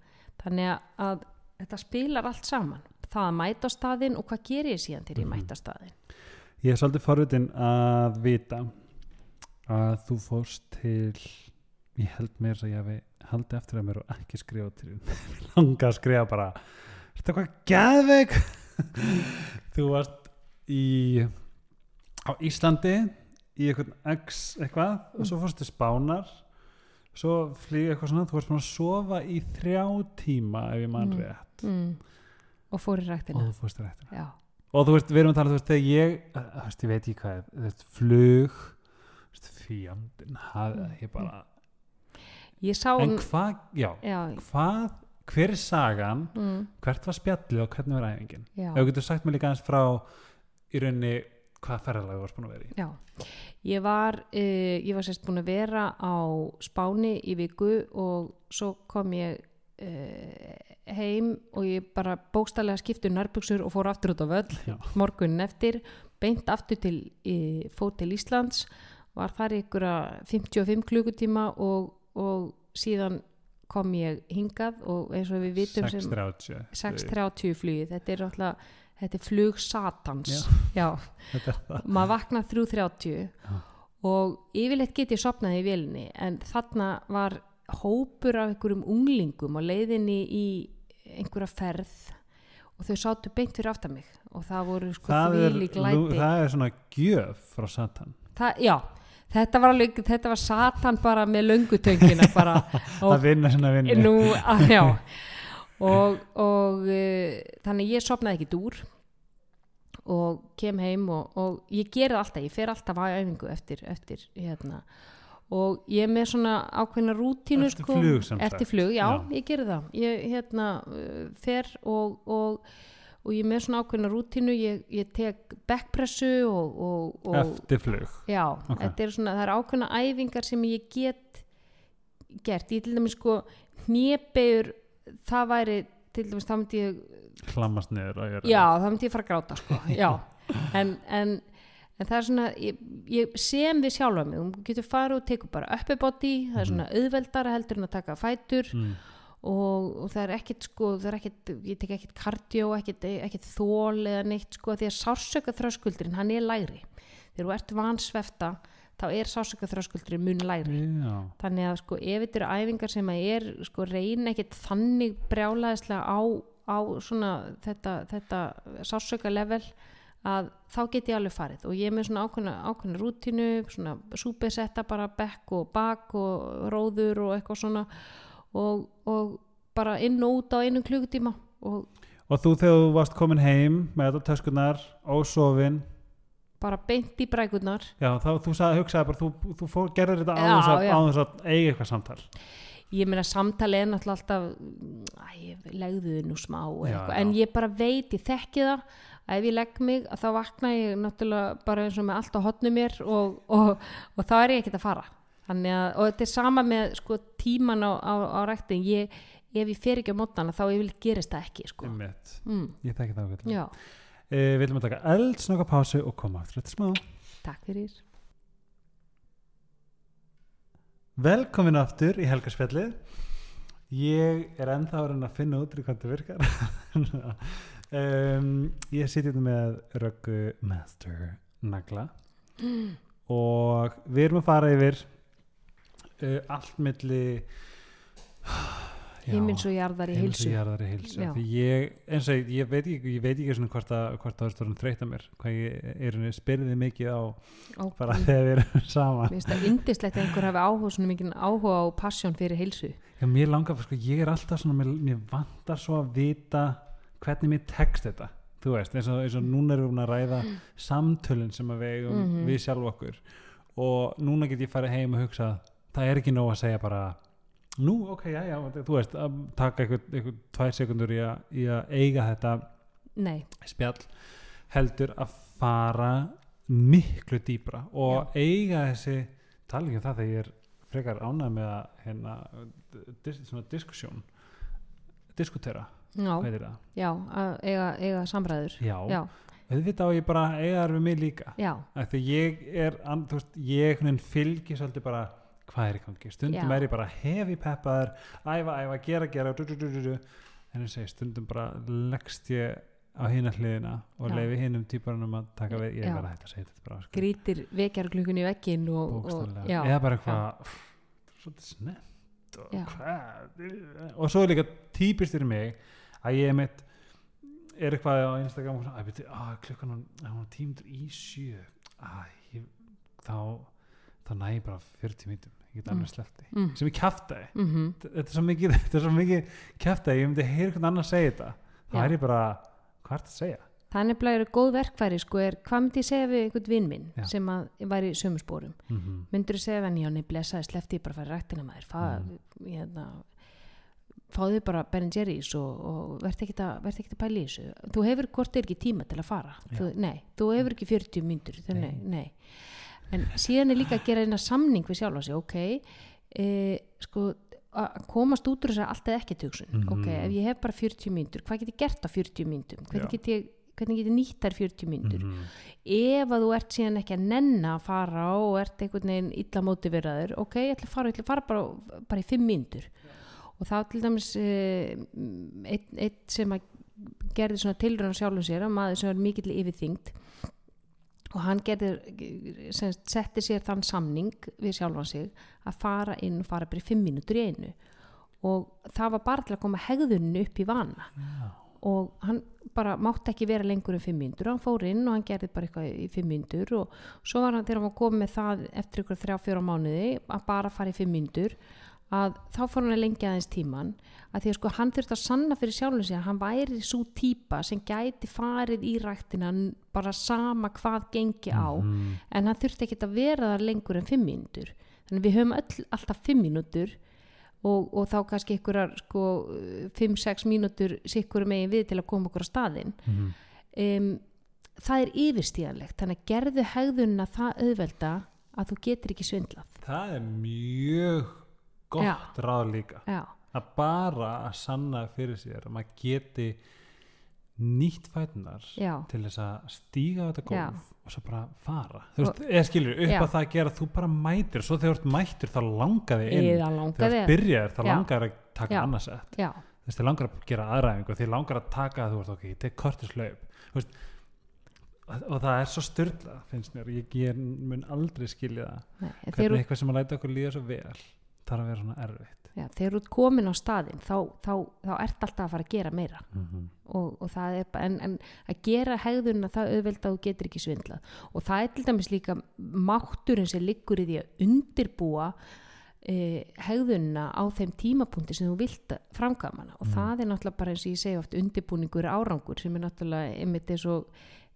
Þannig að, þetta spilar allt saman. Það að mæta á staðinn og hvað gerir ég síðan til ég Mhm. mæta á staðinn? Ég er svolítið forvitin að vita að þú fórst til ég held mér að ég hafi haldið eftir að mér og ekki skrifa til langa að skrifa bara Þetta hvað gæðveik Þú varst í á Íslandi í einhvern X eitthvað og svo fórst til Spánar svo flýði eitthvað svona þú varst búin að sofa í þrjá tíma ef ég mann Mm. rétt. Mm. og fór í og ræktina þú fórst til réttina já, og þú veist, við erum að tala, þú veist, þegar ég uh, þú veist, ég veit ekki hvað, þú veist, flug þú veist, fjandinn hafði ég bara, ég sá en um hvað já, já, hvað, hver er sagan? Mm, hvert var spjallið og hvernig var æfingin? Ef þú getur sagt mér líka aðeins frá í rauninni, hvað ferðalag þú varst búin að vera í? Já, ég var, uh, ég var sérst búin að vera á Spáni í viku og svo kom ég uh, heim og ég bara bókstallega skiptu nærbuksur og fór aftur út á völl Já. morgunin eftir, beint aftur til uh, fót til Íslands, var þar ykkur 55 klukkutíma og, og síðan kom ég hingað og eins og við vitum sem 6.30 6.30 flugið, þetta er alltaf þetta er flug satans. Já. Það. Maður vaknar 3.30 Já. og yfirleitt get ég sopnaði í vélinni en þarna var hópur af einhverjum unglingum á leiðinni í einhverja ferð og þau sátu beint fyrir aftan mig og það voru sko það, þvílík nú, læti. það er svona gjöf frá Satan. Það, já, þetta var alveg þetta var satan bara með löngutöngina bara að vinna svona vinni nú, að, já og, og uh, þannig ég sopnaði ekki dúr og kem heim og, og ég það alltaf, ég fer alltaf á æfingu eftir, eftir hérna og ég er með svona ákveðna rútínu Eftir sko, flug, sem sagt. eftir flug, já, Já. ég geri það ég hérna uh, fer og, og, og ég er með svona ákveðna rútínu ég, ég tek backpressu og, og, og eftir flug Já, Ok. þetta er svona, það er ákveðna æfingar sem ég get gert, ég til dæmis sko hnébegur, það væri til dæmis, þá myndi ég klammast niður og gera já, þá myndi ég fara að gráta sko, en, en en það er svona, ég, ég sem við sjálfa mig, þú getur farið og tekur bara uppi body, það er svona auðveldara heldur en að taka fætur mm. og, og það er ekkit sko, það er ekkit ég tek ekkit kardió, ekkit, ekkit þól eða neitt sko, því að sársöka þröskuldurinn, hann er lægri. Þegar þú ert vansvefta, þá er sársöka þröskuldurinn mun lægri. Já, þannig að sko ef þetta eru æfingar sem að er sko reyna ekkit þannig brjálæðislega á, á svona þetta, þetta sársöka level að þá get ég alveg farið. Og ég er með svona ákveðna, ákveðna rútínu svona súpesetta bara bekk og bak og róður og eitthvað svona og, og bara inn og út á einum klukkutíma og og þú þegar þú varst komin heim með þetta töskunar ósofin bara beint í brækurnar. Já, þá þú sagði, hugsaði bara þú, þú fór, gerðir þetta Já, áður að, já. áður að eiga eitthvað samtal. Ég meina samtali er náttúrulega alltaf æ, ég legðu þið nú smá og Já, eitthvað, já. en ég bara veit, ég þekki það að ef ég legg mig að þá vakna ég náttúrulega bara eins og með allt á hotnu mér og, og, og þá er ég ekkert að fara. Þannig að, og þetta er sama með sko tíman á, á, á ræktin. Ég, ef ég fer ekki á mótana þá ég vil gerist það ekki sko. Mm, ég þekki það ágætlega. já, við viljum að taka eldsnoka pásu og koma aftur þetta smá takk fyrir Velkomin aftur í helgarspjallið. Ég er ennþá að reyna að finna út í hvað þetta virkar. um, ég siti þetta með Röggu Master Nagla og við erum að fara yfir uh, allt milli heimins og jarðar í heilsu jarðar í heilsu. Ég, eins og ég, veit ekki, ég veit ekki svona hvort að, það er stórn þreytt að mér, hvað ég er spyrðið mikið á Ó, bara Mér þegar við erum saman. finnst það indislegt að einhver hafi áhuga svona mikið áhuga og passion fyrir heilsu Já, mér langar, sko, ég er alltaf svona, mér, mér vantar svo að vita hvernig mér tekst þetta, þú veist, eins og, eins og núna erum við að ræða samtölun sem við eigum Mhm. við sjálf okkur og núna get ég farið heim og hugsa, það er ekki nóg að segja bara, nú, ok, já, já, þú veist, að taka eitthvað, tvær sekundur í, í að eiga þetta nei, spjall heldur að fara miklu dýbra og eiga þessi tala ekki um það þegar ég er frekar ánægð með að hérna, dis, svona diskusjón diskutera, já, já að eiga, eiga samræður. Já, já, auðvitað á ég bara eiga þar við mig líka. Já, því ég er, an- þú veist, ég einhvern veginn fylgi svolítið bara hvað er í gangi, stundum Já. er ég bara hefi peppaður, æfa, æfa, gera, gera du, du, du, en ég segi stundum bara leggst ég á hina hliðina og Já. leifi hinum típarunum að taka við, ég er bara hægt að segja þetta bara sko, grítir vekjarklukkunni í veggin og, og eða bara eitthvað svolítið snett og hvað? Og svo er líka típist fyrir mig að ég mitt er eitthvað á Instagram og svona, að að klukkan hún, er tímdur í sjö. Að ég, þá þá næ ég bara 40 mínutum ég get Mm. annars slefti, mm. sem ég kjaftaði Mm þetta er svo mikið, mikið kjaftaði, ég myndi heyra hvernig annar segja þetta þá er ég bara, hvað er þetta að segja það er nefnilega eru góð verkfæri sko er, hvað myndi ég segja við einhvern vinn minn Já. sem að væri í sömu spórum mm -hmm. myndur þú segja við hann, já, nei, blessaði, slefti ég bara að fara í ræktina maður Fá, Mm. hérna, fáðu bara Ben Jerry's og, og verð ekki að, að pæla í þessu þú hefur hvort er ekki tíma til að fara þú, nei, þú hefur ekki 40 myndur nei. Nei. En síðan er líka að gera eina samning við sjálfa sig, ok e, sko að komast út úr þess að allt eða ekki tjóksun Mhm. ok, ef ég hef bara 40 myndur hvað get ég gert á 40 myndum hvernig get ég, ég nýtt þær 40 myndur Mhm. ef að þú ert síðan ekki að nenna að fara og ert einhvern veginn illa mótiveraður ok, ég ætla að fara, ætla að fara bara, bara í fimm mínútur. Og þá til dæmis eh, eitt, eitt sem að gerði svona tilraun á sjálfum sér að maður sem er mikill yfirþyngd og hann gerði sem sagt, setti sér þann samning við sjálfan sig að fara inn og fara bara í fimm mínútur í einu. Og það var bara til að koma hegðunni upp í vana. Já. og hann bara mátti ekki vera lengur en fimm mínútur. Hann fór inn og hann gerði bara eitthvað í fimm mínútur og svo var hann hann var komið með það eftir ykkur þrjá fjóra mánuði að bara fara í fimm mínútur að þá fór hann að lengja aðeins tíman að því að sko hann þurfti að sanna fyrir sjálfum sig að hann væri svo típa sem gæti farið í ræktina n- bara sama hvað gengi á Mhm. en hann þurfti ekki að vera þar lengur en fimm mínútur þannig við höfum öll, alltaf fimm mínútur og, og þá kannski einhverjar sko 5-6 mínútur sikkur megin við til að koma okkur á staðinn Mhm. um, það er yfirstíðanlegt þannig að gerðu hegðunna það auðvelda að þú getur ekki svindlað það er mjög gott Já. ráð líka. Já, að bara að sanna fyrir sér að maður geti nýtt fætunar til þess að stíga á þetta gólf og svo bara fara. Þú veist, eða skilur, upp Já. að það gera þú bara mætir, svo þegar þú mættur þá langar þig inn, þegar langaði þú byrjar þá Já. langar að taka Já. annars sett. Já, þú veist, þið langar að gera aðræðingu þið langar að taka, þú veist, ok, ég tek kortislaup þú veist og það er svo styrla, finnst mér. Ég, ég mun aldrei skilja það. hvernig eitthvað sem að læta okkur líða svo vel þarf að vera svona erfitt já, þegar þú ert komin á staðinn þá, þá, þá ert alltaf að fara að gera meira mm -hmm. og, og það er bara, en, en að gera hegðunna það auðvelda að þú getur ekki svindlað og það er til dæmis líka mátturinn sem liggur í því að undirbúa eh, hegðunna á þeim tímapunkti sem þú vilt framkama hana og Mm. það er náttúrulega bara eins og ég segi oft undirbúningur árangur sem er náttúrulega einmitt eins og,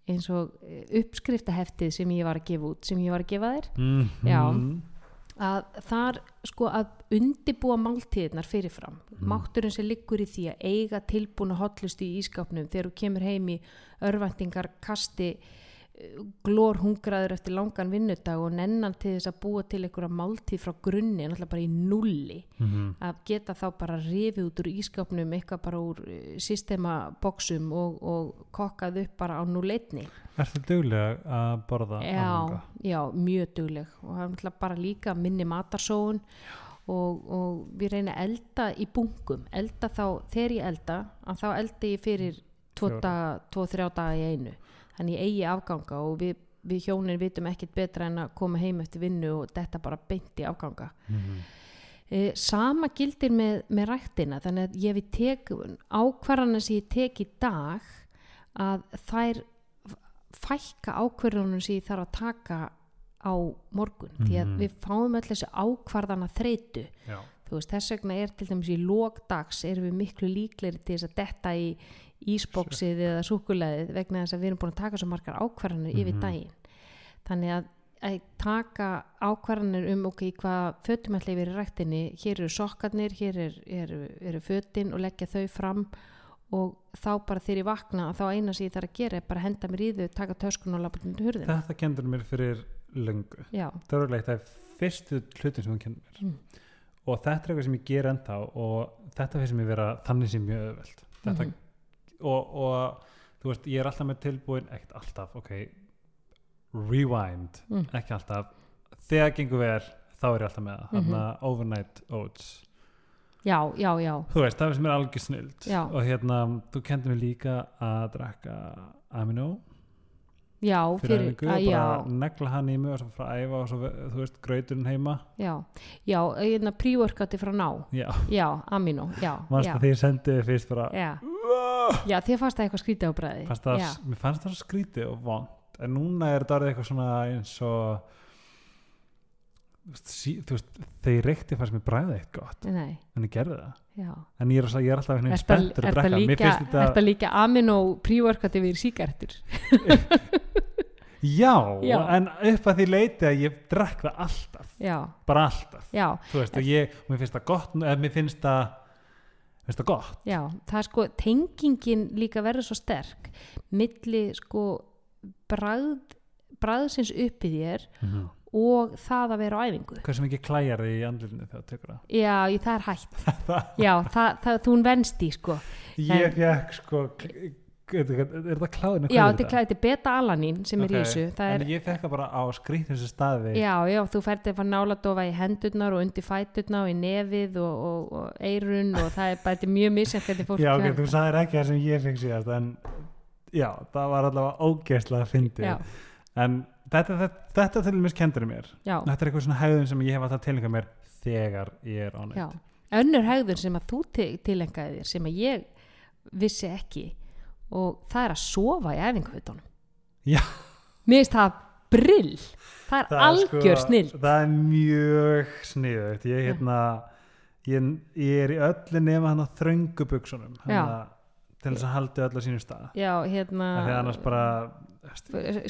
eins og eh, uppskriftaheftið sem ég var að gefa út sem ég var að gefa þér Mm Já. Að þar sko að undibúa máltíðnar fyrirfram. Mátturinn sem liggur í því að eiga tilbúna hotlustu í ískapnum þegar þú kemur heim í örvæntingar kasti glór hungraður eftir langan vinnudag og nennan til þess að búa til einhverja máltíð frá grunni, náttúrulega bara í nulli Mhm. að geta þá bara rifið út úr ískapnum eitthvað bara úr eh, systemaboksum og, og kokkað upp bara á núleitni Ertu duglega að borða já, já, mjög dugleg. Og það er náttúrulega bara líka minni matarsóun og, og við reyna að elda í bunkum. Elda þá, þegar ég elda að þá elda ég fyrir Fjóra. 2-3 daga í einu þannig ég eigi afganga og við, við hjónin vitum ekkit betra en að koma heim eftir vinnu og þetta bara beint í afganga Mhm. e, sama gildir með, með ræktina þannig að ég við tek ákvarðanir sem ég tek í dag að þær fækka ákvarðanum sem ég þarf að taka á morgun því að Mhm. við fáum öll þessi ákvarðana þreytu Já. veist, þess vegna er til dæmis í lókdags erum við miklu líklegri til þess að detta í ísbóksið eða súkuleðið vegna þess að við erum búin að taka svo margar ákvarðanir yfir Mhm. daginn. Þannig að, að taka ákvarðanir um ok, hvað fötum ætla yfir í ræktinni? Hér eru sokkarnir, hér er, eru, eru fötin og leggja þau fram og þá bara þegar ég vakna þá eina sem ég þarf að gera er bara að henda mér í þau taka töskun og lafa til hurðin Þetta kendur mér fyrir löngu. Já, Það er eitt af fyrstu hlutin sem hún kendur mér. Mm. og þetta er eitthvað sem ég ger ennþá og þetta finnst mér vera þannig sem mjög öðvöld þetta, Mhm. Og, og þú veist, ég er alltaf með tilbúin ekkert alltaf, ok rewind, Mm. ekki alltaf. Þegar gengur vel, þá er ég alltaf með það Mhm. þarna overnight oats. Já, já, já. Þú veist, það finnst mér algjör snild og hérna, þú kendur mér líka að drakka amino. Já, fyrir fyrir, að, já, bara negla hann í mig og svo frá að æfa og svo, þú veist, grauturinn heima. Já já, hérna pre-workouti frá ná. Já, já, amino, já, mannst að því ég sendi þið fyrst bara já. Já, þér fannst það eitthvað skrítið á bræði fannst það, mér fannst það skrítið og vond en núna er þetta orðið eitthvað svona eins og sí, þú veist ég reykti fannst mér bræðið eitt gott. Nei, en ég gerði það. Já. En ég er, ég er alltaf einhvern veginn spenntur að drekka. Mér finnst þetta... þetta, líka amino pre-workouti við síkartur já, Já. en upp að því leiti að ég drekk það alltaf. Já, bara alltaf, já, þú veist, og ég mér finnst það gott, mér finnst það finnst það gott? Já það sko, tengingin líka verður svo sterk milli sko bragð, bragðsins upp í þér mm og það að vera á æfingu. Hversu mikið klæjar þig í andlutinu þegar þú tekur það? Já, ég- það er hægt. Já, það, það, þú venst í sko. Ég fekk sko er þetta kláðinu? já, þetta er klæði, þetta er beta-alanín sem er í þessu er en ég fekk það bara á skrýtnum staði Já, já, þú færði að fara náladofa í hendurnar og undir fæturnar og í nefið og, og, og eirun og það er bara þetta mjög misjænt hvernig fólk já, ok, þú sagðir ekki það sem ég fekk síðast en já, það var allavega ógeðslega að fyndi Já. en þetta, þetta, þetta til dæmis kendur mér já, þetta er eitthvað svona hegðun sem ég hef alltaf tilengað mér þegar ég er já. ánægt önnur hegðun sem að þú til, tilengaði þér sem að ég vissi ekki og það er að sofa í æfingafutunum Já. mér finnst það brill. Það er Það er algjör sko- snill það er mjög sniðugt. Ég, hérna, ég, ég er í öllu nema hann á þröngu buksunum hérna, til þess að haldi öllu á sínum stað. Já, hérna að annars bara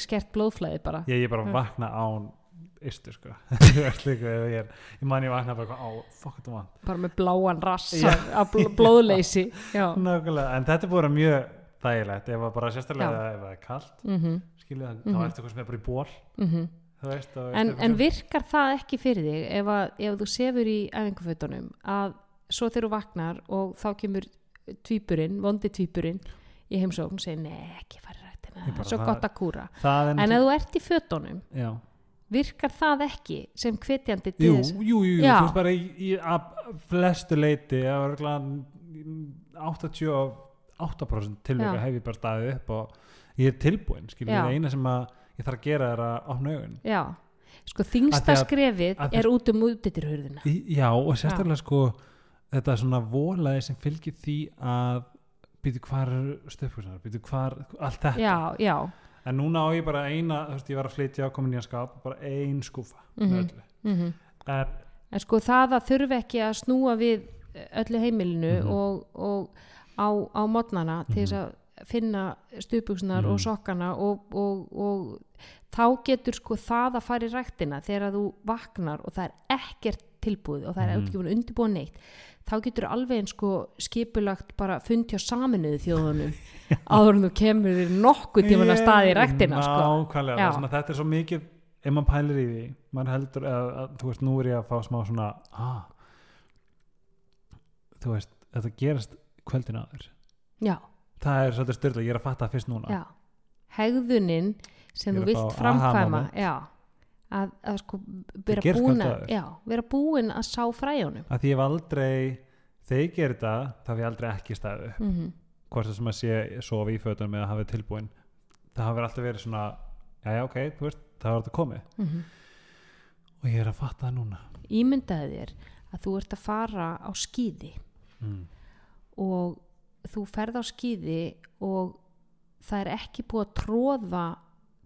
skert blóðflæði bara. Ég, ég bara Mm. vakna án ystu sko. Ég, er, ég man ég vakna bara á fokk þetta vant bara með bláan rass af bl blóðleysi. Nákvæmlega, en þetta er búin mjög þægilegt. Ef það bara sérstaklega ef það er kallt mm skilja það, Mhm. þá ertu eitthvað sem er bara í ból þú veist, og en, en virkar það ekki fyrir þig ef, að, ef þú sefur í æfingafutunum að svo þegar þú vaknar og þá kemur tvíburinn, vondi tvíburinn í heimsókn og segir, nei, ekki fara rættina, svo gott að kúra. en ef þú ert í fötunum já. virkar það ekki sem hvetjandi til jú, þess? jú, jú, jú, Já. þú veist bara í, í að flestu leiti að örgla 88% tilvika Já. hef ég bara staðið upp og ég er tilbúin, skilja, Já. það eina sem að ég þarf að gera er að opna augun já, sko þingsta skrefið er út um útitirhurðina Í- Já, og sérstaklega sko þetta svona volaði sem fylgir því að býtu hvar stöfkursar, býtu hvar allt þetta, já, já en núna á ég bara eina, þú veist, ég var að flytja á komin í að skap bara ein skúfa Mhm. með öllu mm en, en sko það að þurfi ekki að snúa við öllu heimilinu Mhm. og, og á, á modnana til þess að finna stuðbuksunar Mhm. og sokkana og, og, og þá getur sko það að fara í ræktina þegar þú vaknar og það er ekkert tilbúið og það er Mhm. ekki búin undirbúin neitt þá getur alveg eins sko skipulagt bara fundi á saminuðu þjóðunum áður en þú kemur þér nokkuð tíman að staði í ræktina sko. þetta er svo mikið ef maður pælir í því maður heldur að, að þú veist, nú er ég að fá smá svona ah, þú veist, þetta gerast kvöldin aður já, það er svolítið styrla, ég er að fatta það fyrst núna. Já. Hegðunin sem þú er vilt framkvæma já, að, að sko vera búin að, vera búin að sá fræjónum að því ég hef aldrei þegar ég gerir þetta, þá hef ég aldrei ekki staðið upp. Mm -hmm. hvort það sem að sé sofa í fötunum eða hafa tilbúin. Það hafi alltaf verið svona já já ok, þú veist, það var þetta komið. Mhm. og ég er að fatta það núna. Ímyndaði þér að þú ert að fara á skíði. Mm. Og þú ferð á skíði og það er ekki búið að tróða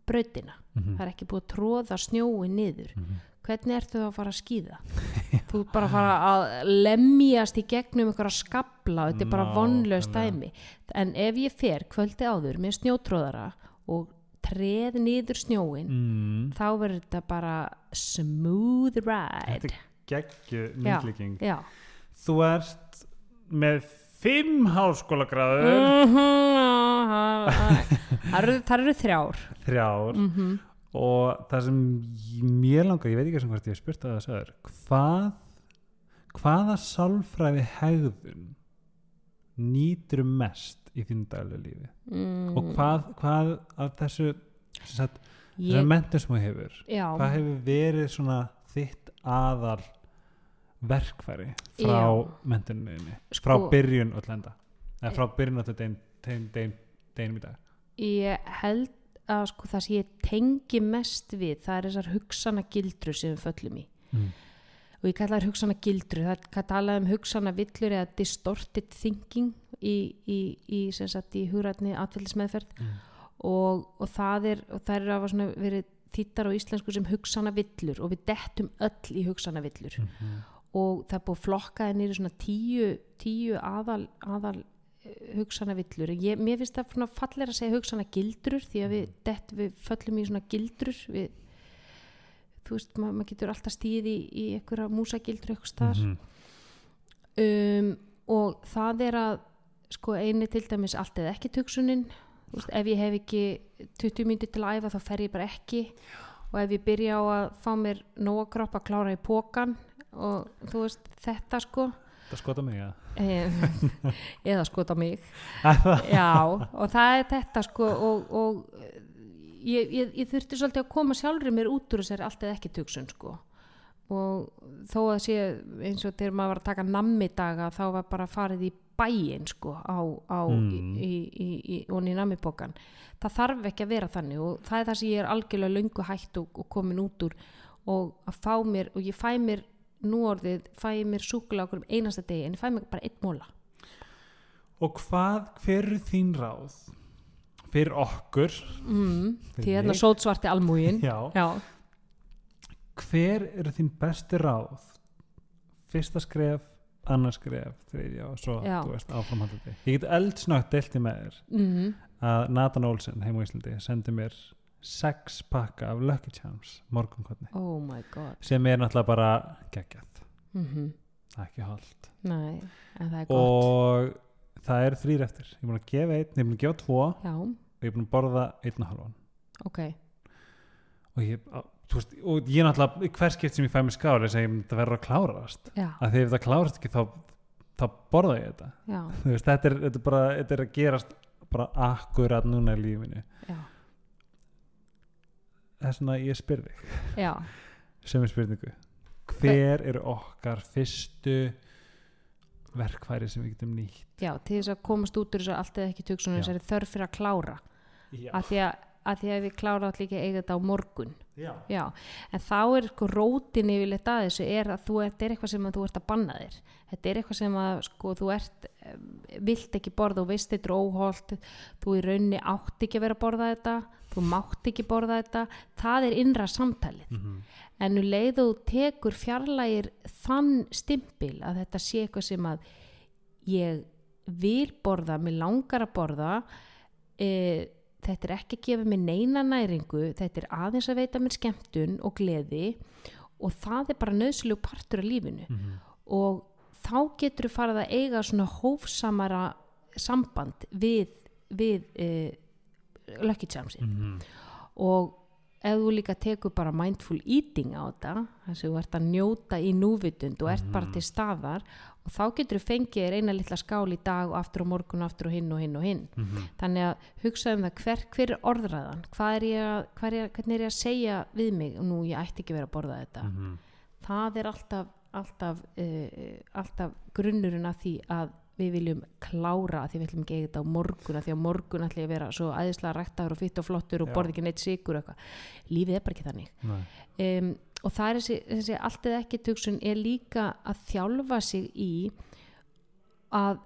brautina, Mm það er ekki búið að tróða snjói niður. -hmm. hvernig ertu þá að fara að skíða? Þú ert bara að fara að lemjast í gegnum einhverja skabla þetta er bara vonlaust Nákvæmlega. dæmi. En ef ég fer kvöldi áður með snjótróðara og treð niður snjóin mm. þá verður þetta bara smooth ride. Þetta er geggju myndlíking. þú ert með fimm háskólagráður það eru- það eru þrjár. Þrjár. Mhm. og það sem mér langar, ég veit ekki sem hvort ég hef spurt að það sagður hvað hvaða sálfræði hegðun nýtur mest í þínu daglega lífi? Mm, og hvað, hvað af þessu sem sagt, ég, þessar mentur sem þú hefur já, hvað hefur verið svona þitt aðal verkfæri frá mentuninni Sko- frá byrjun og tlenda eða frá byrjun dein, dein, dein, deginum í dag ég held að sko það sem ég tengi mest við það er þessar hugsana gildru sem við föllum í mm. og ég kalla þær hugsana gildru það er hvað talað um hugsana villur eða distorted thinking í, í, í, í hugrætni atfylgismeðferð Mm. og, og það er og það er að svona verið þýttar á íslensku sem hugsana villur og við dettum öll í hugsana villur Mhm. Og það er búið flokkaði nýri svona tíu, tíu aðal, aðal hugsana villur ég, mér finnst það svona fallir að segja hugsana gildrur því að við, dett, við föllum í svona gildrur. Við, þú veist, ma maður getur alltaf stíð í, í einhverja músagildru staðar. Mhm. um, og það er að sko eini til dæmis allt eða ekki tuksunin veist, ef ég hef ekki 20 mínúti til að æfa þá fer ég bara ekki. Og ef ég byrja á að fá mér kropp að klára í pókan og þú veist þetta sko það skota mig ja. eh, eða skota mig já og það er þetta sko og, og ég, ég, ég þurfti svolítið að koma sjálfur mér út úr þessari allt eða ekki tuksun sko og þó að sé eins og þegar maður var að taka nammi daga þá var bara farið í bæinn sko á, á Mm. í, í, í, og í nammibókan það þarf ekki að vera þannig og það er það sem ég er algjörlega löngu hætt og, og komin út úr og að fá mér og ég fæ mér nú orðið fæ ég mér súkulega okkur um einasta degi en ég fæ mér bara einn móla og hvað, hver er þín ráð fyrir okkur? Mm, Fyrir því hérna mig? sótsvarti almúgin já, já, hver eru þín bestu ráð? Fyrsta skref annars skref, þriðja og svo Já. þú veist, áframhaldandi ég get eldsnögt deilt í með þér. Mm, að Nathan Olsen heim á Íslandi sendi mér sex pakka af Lucky Charms morgunkotni oh my god. Sem er náttúrulega bara geggjað. Mm ekki en það er gott. Og það eru þrýr eftir. Ég er búin að gefa einn, ég er búin að gefa tvo og já, ég er búin að borða einn og halvan ok, og ég, veist, og ég náttúrulega hver skipt sem ég fæ mér skáli sem ég þetta verður að klárast. Að því ef það klárast ekki þá, þá borða ég þetta. Veist, þetta, er, þetta, er bara, þetta er að gerast bara akkurat núna í lífinu. Já er svona ég spyr þig. Já, sem er spurningu. Hver eru okkar fyrstu verkfæri sem við getum nýtt? Já, til þess að komast út úr þessu allt eða ekki tugsunum Já. þessari þörf fyrir að klára. Að því að, að því að við klára allir ekki að eiga þetta á morgun já. já, en þá er sko rótin yfirleitt að þessu er að þú, þetta er eitthvað sem að þú ert að banna þér. Þetta er eitthvað sem að sko þú ert eh, vilt ekki borða og veist þetta er óholt þú í rauninni átt ekki að vera að borða þetta þú mátt ekki borða þetta. Það er innra samtalið. Mm en um leið og þú tekur fjarlægir þann stimpil að þetta sé eitthvað sem að ég vil borða, mér langar að borða e, þetta er ekki að gefa mér neina næringu þetta er aðeins að veita mér skemmtun og gleði og það er bara nöðslu partur af lífinu. -hmm. og þá getur þú farið að eiga svona hófsamara samband við, við e, Lucky Charmsin Mm og ef þú líka tekur bara mindful eating á þetta þess að þú ert að njóta í núvitund og ert bara Mhm. til staðar og þá getur þú fengið þér eina litla skál í dag og aftur á morgun og aftur og hinn og hinn og hinn þannig að hugsa um það hver, hver er orðræðan hvað er ég að, hvað er hvernig er ég að segja við mig og nú ég ætti ekki vera að borða þetta Mhm. það er alltaf alltaf, uh, alltaf grunnurinn að því að við viljum klára því við viljum ekki þetta á morgun að því á morgun ætla ég að vera svo æðislega ræktaður og fitt og flottur og Já. borða ekki neitt sigur eitthvað. Lífið er bara ekki þannig. Um, og það er þessi, þessi allt eða ekki tuksun er líka að þjálfa sig í að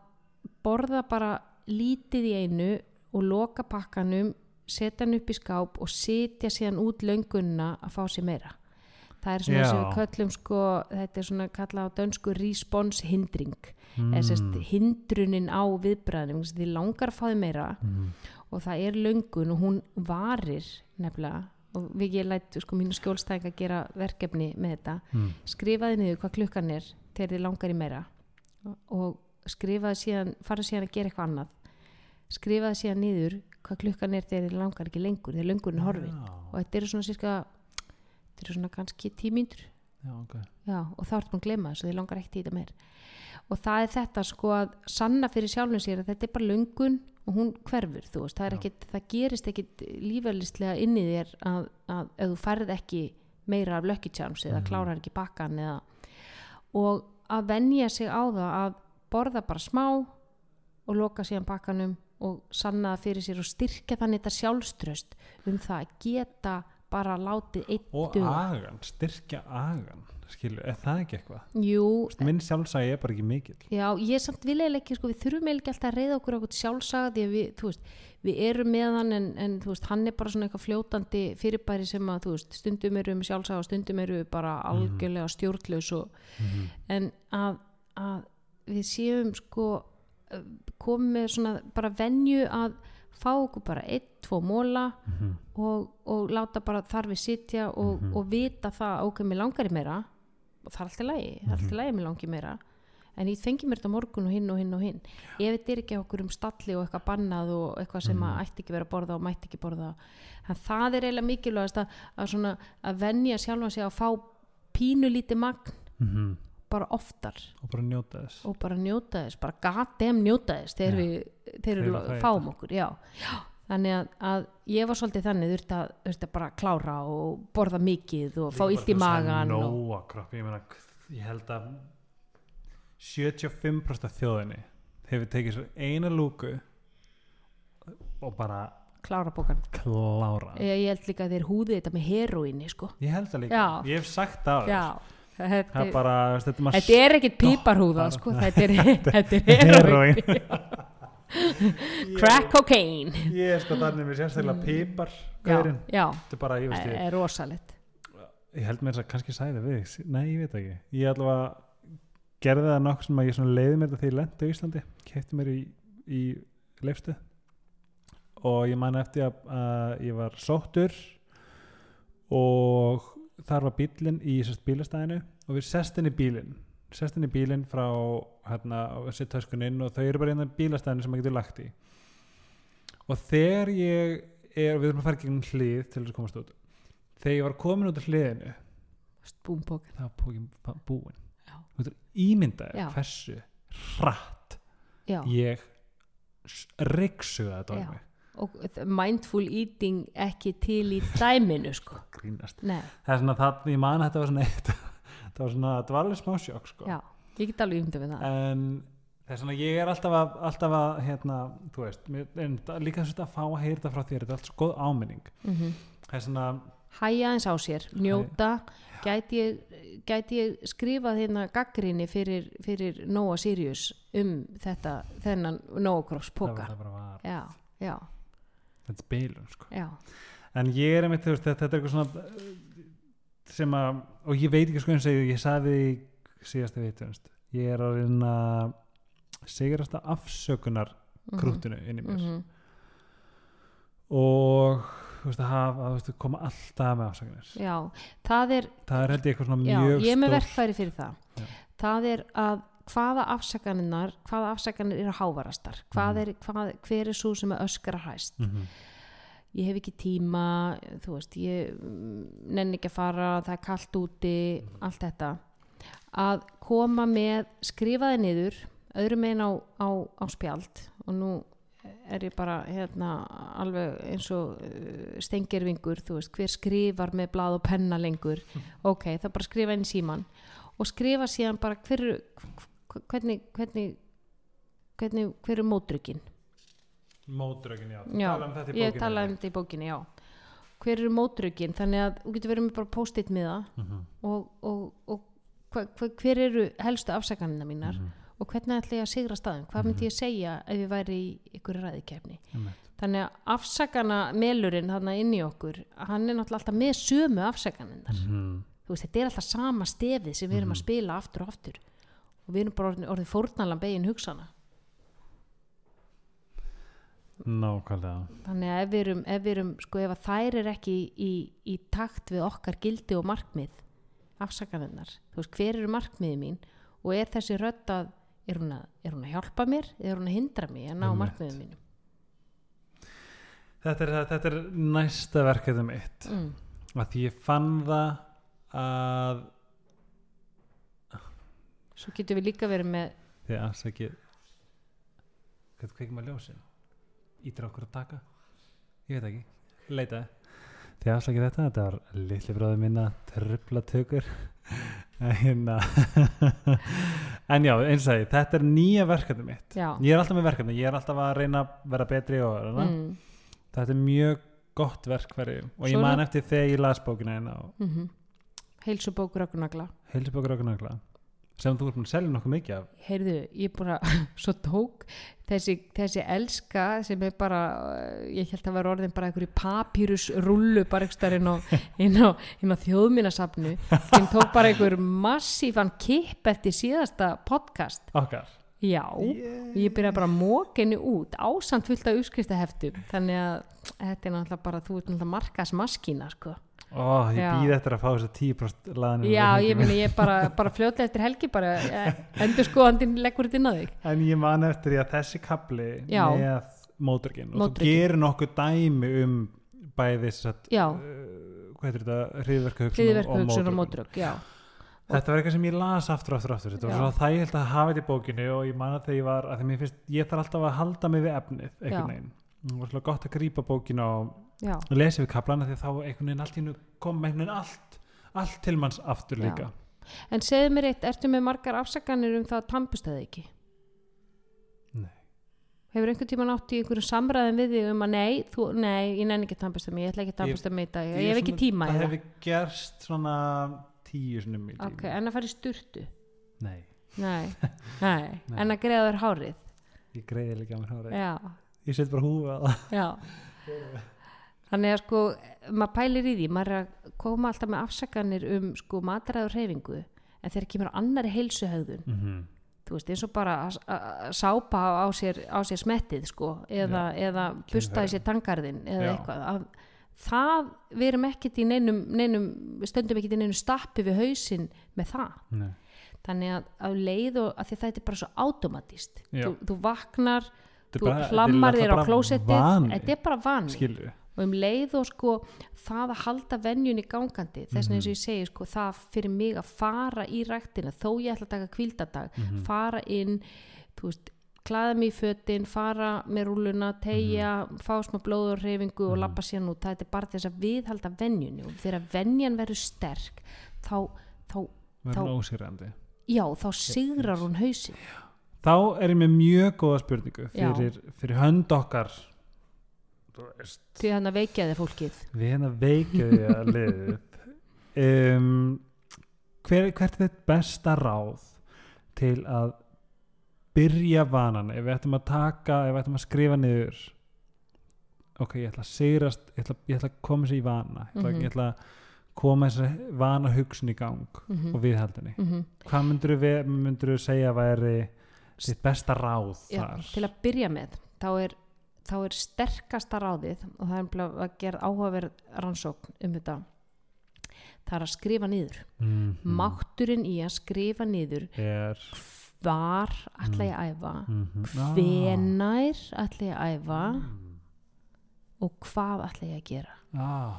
borða bara lítið í einu og loka pakkanum setja hann upp í skáp og setja síðan út löngunna að fá sér meira. Það er svona við köllum sko, þetta er svona kallað á dönsku response hindring mm. eða sérst Mm. hindrunin á viðbræðinum því langar að fá þið meira Mhm. og það er löngun og hún varir nefnilega og við ég læt sko mínu skjólstæðing að gera verkefni með þetta Mm. skrifaði niður hvað klukkan er þegar þið langar í meira og skrifaði síðan, farið síðan að gera eitthvað annað skrifaði síðan niður hvað klukkan er þegar þið langar ekki lengur þegar löngun er horfin Já. og þetta eru svona cirka þetta eru svona kannski tímyndur Já, ok. Já, og þá ertu búin að glema þessu, þið langar ekki í þetta meir og það er þetta sko að sanna fyrir sjálfum sér að þetta er bara löngun og hún hverfur, þú veist, það, er ekkit, það gerist ekkit lífælislega inn í þér að, að ef þú færð ekki meira af Charms eða Mhm. klárar ekki bakkan eða og að venja sig á það að borða bara smá og loka síðan bakkanum og sanna það fyrir sér og styrkja þannig þetta sjálfströst um það að geta bara látið einn Og duga. agan, styrkja agan, skilur, er það ekki eitthvað? Jú, Minn sjálfsægi er bara ekki mikill. Já, ég samt vil eiginlega ekki, sko, við þurfum eiginlega ekki alltaf að reyða okkur okkur sjálfsaga því að við, þú veist, við erum með hann en, en þú veist, hann er bara svona eitthvað fljótandi fyrirbæri sem að, þú veist, stundum eru um sjálfsaga og stundum eru bara algjörlega stjórnlaus og, Mhm. en að, að við séum, sko, komið með svona bara venju að fá okkur bara einn, tvo móla Mhm. og, og láta bara þar við sitja og, Mhm. og vita það ok, mér langar í meira og það er alltaf lægi, það er alltaf lægi mér langi meira en ég fengi mér þetta morgun og hinn og hinn og hinn ef þetta er ekki okkur um stalli og eitthvað bannað og eitthvað sem að ætti ekki vera að borða og mætti ekki borða þannig það er eiginlega mikilvægast að, að, svona, að venja sjálfa sig að fá pínu lítið magn Mhm. bara oftar Og bara njóta þess. og bara njóta þess, bara gatem njóta þess þegar Já. við, þegar fáum okkur já. Já. Þannig að, að ég var svolítið þannig þurfti að, þurfti að bara klára og borða mikið og fá illt í magan og, Nóa kropp, ég meina, ég held að 75% af þjóðinni hefur tekið svo eina lúku og bara klára bókan klára. ég, ég held líka að þeir húði þetta með heroíni sko. Ég held það líka. Já. Ég hef sagt það. þetta, er bara, veist, þetta er er ekkit píparhúða sko. þetta er, er heroín. crack cocaine. Ég er sko þannig með sérstaklega pipar já, gaurinn. Þetta er bara, ég veist ég er rosalegt. Ég held mér þess að kannski sæði við nei, ég veit ekki. Ég allavega gerði það nokkuð sem að ég leiði mér þetta þegar ég lendi á Íslandi. Kefti mér í, í leifstu og ég man eftir að, að ég var sóttur og þar var bílinn í sérst bílastæðinu og við sest inn í bílinn sest inn í bílinn frá hérna á þessi töskun inn og þau eru bara inn í bílastæðinu sem maður getur lagt í. Og þegar ég er, við erum að fara gegn hlið til þess að komast út. Þegar ég var komin út af hliðinu það var pókin búin þú veitur ímyndaði hversu hratt já, ég ryggsuga þetta á mig. Og mindful eating ekki til í dæminu sko. Grínast. Nei, það er svona það, ég man að þetta var svona eitt það var svona, þetta var alveg smá sjokk sko. já, ég get alveg ymdið við það. En það er svona, ég er alltaf að, alltaf að hérna, þú veist, en það- líka þess að fá að heyra þetta frá þér, þetta er allt svo góð áminning. Mm það er svona, hæja eins á sér, njóta. Gæti ég, gæti ég skrifað hérna gaggrinni fyrir, fyrir Nóa Sirius um þetta þennan Nóa Cross það, póka var- það bara var. Já, já, þetta er bilun sko. já. En ég er einmitt, þú veist, þetta, er eitthvað svona sem að, og ég veit ekki sko eins og ég sagði í síðasta veit ég er að reyna sigurasta afsökunar krútinu inn í mér Mhm. og þú veist, að hafa, þú veist, koma alltaf með afsökunir já, það er það er held ég eitthvað svona já, mjög ég er með verkfæri fyrir það Já. það er að hvaða afsakaninnar hvaða afsakanir eru hávarastar hvað Mhm. er, hvað, hver er svo sem er öskra hæst Mhm. Ég hef ekki tíma þú veist, ég mm, nenni ekki að fara það er kallt úti, allt þetta. Að koma með skrifaði niður, öðrum megin á, á, á spjald og nú er ég bara hérna alveg eins og uh, stengirvingur þú veist, hver skrifar með blað og penna lengur? Ok, það bara skrifa inn síman og skrifa síðan bara hver, eru- hv- hvernig, hvernig hvernig, hver er mótrykkin mótrökin, já, Já, um þetta í ég bókinni talaði um þetta í bókinni, já. Hver eru mótrökin, þannig að þú getur verið með bara post-it miða Mhm. og, og, og hva, hva, hver eru helstu afsakanina mínar Mhm. og hvernig ætla ég að sigra staðum hvað myndi ég segja ef ég væri í ykkur ræðikefni þannig að afsakana melurinn þarna inn í okkur, hann er náttúrulega alltaf með sömu afsakaninnar Mhm. þú veist, þetta er alltaf sama stefið sem við erum að spila aftur og aftur. Og við erum bara orðið, fórnalan begin hugsana nákvæmlega þannig að ef við erum, ef við erum sko ef að þær er ekki í, í, takt við okkar gildi og markmið afsakaninnar, þú veist hver eru markmiði mín og er þessi rödd að er hún að, er hún að hjálpa mér eða er hún að hindra mig að ná Einmitt. markmiðum mínum þetta er, þetta er næsta verkefni mitt mm. að því ég fann það að svo getum við líka verið með því afsakið hvað kveikum að ljósin ítir okkur að taka. Ég veit ekki, leitaði. Því afsakið þetta, þetta var litli bróði minna trubla tökur. En hérna en já, eins og því, þetta er nýja verkefni mitt. Já, ég er alltaf með verkefni, ég er alltaf að reyna að vera betri og mm. þetta er mjög gott verkfæri og Svo ég man það- eftir þegar ég las bókina á mm heilsubókur okkur nagla heilsubókur okkur nagla sem þú ert búin að selja nokkuð mikið af. Heyrðu, ég bara svo tók. Þessi, þessi elska sem er bara, uh, ég held að vera orðin bara einhverju papírusrullu bara stær inn á, inn á, inn á þjóðminasafnu sem tók bara einhver massífan kipp eftir síðasta podcast. Okkar. Já, og ég byrjaði bara henni út ásamt fullt af uppskriftaheftum þannig að þetta er náttúrulega bara þú ert náttúrulega markasmaskína sko Ó, ég býð eftir að fá þess að 10% laðinu já, ég meni ég bara, bara fljóta eftir helgi bara, endur skoðandinn leggur þetta inn á þig En ég man eftir því að þessi kapli Já. með móturgin og þú gerir nokkuð dæmi um bæði þess að uh, hvað heitir þetta, hriðverka hugsun hliðverka hugsun og já Þetta var eitthvað sem ég las aftur og aftur, og aftur. Þetta var Já. svo þægilt að hafa þetta í bókinu og ég man að þegar ég var, að því mér finnst, ég þarf alltaf að halda mig við efnið, einhvern veginn. Það var svolítið gott að grípa bókinu og já, lesa við kaplana því þá einhvern veginn allt í nú kom einhvern veginn allt, allt til manns aftur Já. líka. En segðu mér eitt, ertu með margar afsakanir um það að tampust það ekki? Nei. Hefur einhvern tímann átt í einhverjum samræðin við þig um að nei, þú, nei, ég nenni ekki að tampast mig, ég ætla ekki að tampast mig í dag, ég, hef ekki svona- tíma Það það. hefur gerst svona tíu sinum í tíma. Ok, en að fara í sturtu? Nei. Nei, nei, en að greiða þér hárið? ég greiði líka mér hárið já, ég set bara húfa það þannig að sko maður pælir í því, maður er að koma alltaf með afsakanir um sko matræður hreyfingu en þegar kemur á annari heilsuhegðun Mhm. þú veist, eins og bara að- að að sápa á sér, á sér smettið sko, eða, eða busta í sér tangarðin eða Já. eitthvað að það, við erum ekkit í neinum, neinum stöndum ekkit í neinum stappi við hausinn með það Nei. þannig að á leið og að því að þetta er bara svo automatist Já. þú, þú vaknar, þú hlammar þér á klósettið. þetta er bara vani skilur og um leið og sko það að halda venjunni gangandi þess vegna eins og ég segi sko það fyrir mig að fara í ræktina þó ég ætla að taka kvildadag Mhm. fara inn þú veist, klæða mig í fötin fara með rúluna, tegja fá smá blóð og reyfingu og lappa síðan út. Það er bara þess að viðhalda venjunni. Og þegar venjan verður sterk þá, þá, verður Þá- ósýrandi já, þá sigrar hún hausin þá er ég með mjög góða spurningu fyrir, fyrir hönd okkar. Því hann að veikja þið fólkið. Við hérna veikjaði að liðið um, hver, hvert er þitt besta ráð til að byrja vanan? Ef við ættum að taka, ef við ættum að skrifa niður. Ok, ég ætla að sigrast ég ætla, ég ætla að koma sér í vana. Ég ætla, Mhm. ég ætla að koma þessari vana hugsun í gang mm og viðhaldinni -hmm. hvað myndur við, myndur við segja að væri sitt besta ráð Já, til að byrja með þá er, þá er sterkasta ráðið og það er að gera áhugaverð rannsókn um þetta það er að skrifa niður. Mm mátturinn í að skrifa niður er hvar ætla ég að æfa mm -hmm. hvenær ætla ég að æfa og hvað ætla ég að gera. Ah,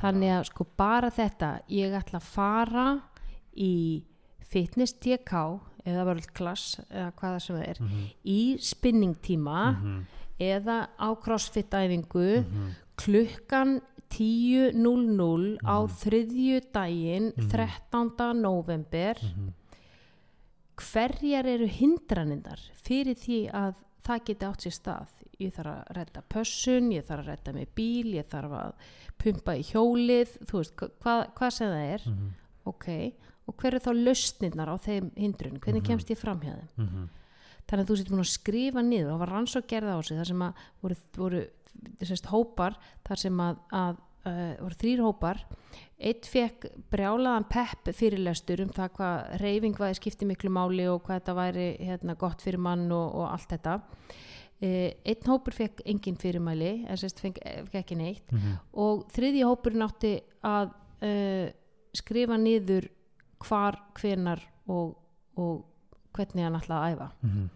þannig að sko bara þetta ég ætla að fara í fitness DK eða world class eða hvaða sem það er Mhm, í spinningtíma mhm, eða á crossfit æfingu mhm. klukkan 10.00 á þriðju daginn Mhm. 13. november Mhm. hverjar eru hindranindar fyrir því að það geti átt sér stað ég þarf að redda pössun, ég þarf að redda með bíl ég þarf að pumpa í hjólið þú veist, hva- hvað, hvað sem það er Mhm, ok, og hver er þá lausnirnar á þeim hindrun, hvernig Mhm. kemst ég fram hjá þeim mhm. þannig að þú sétt búin að skrifa niður og var rannsók gerða á sig þar sem að voru, voru sérst, hópar þar sem að, að uh, voru þrýr hópar eitt fekk brjálaðan pepp fyrirlestur um það hvað reyfing væri skipti miklu máli og hvað þetta væri hérna, gott fyrir mann og, og allt þetta uh, einn hópur fekk engin fyrirmæli en sérst fekk, fekk ekki neitt Mhm. og þriðji hópurinn átti að uh, skrifa niður hvar, hvenar og, og hvernig hann ætlaði að æfa Mhm.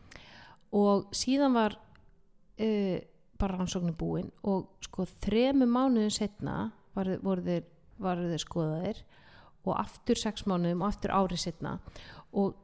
og síðan var uh, bara rannsóknin búin og sko þremu mánuðin setna voru, þeir, þeir skoðaðir og aftur sex mánuðum og aftur ári setna og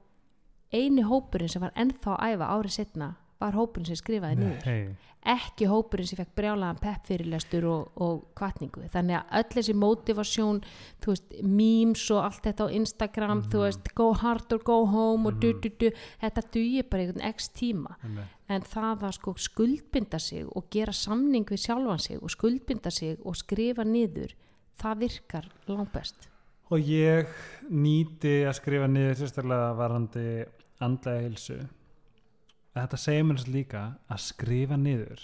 eini hópurinn sem var ennþá að æfa ári setna var hópurinn sem skrifaði niður. Nei. ekki hópurinn sem fekk brjálaðan pepp fyrirlestur og, og kvartningu þannig að öll þessi motivasjón þú veist, memes og allt þetta á Instagram þú veist, go hard or go home og du, du, du, þetta dugir bara einhvern x tíma. Nei. en það að sko skuldbinda sig og gera samning við sjálfan sig og skuldbinda sig og skrifa niður það virkar langt best og ég nýti að skrifa niður sérstaklega varandi andlega hilsu þetta segir mér líka að skrifa niður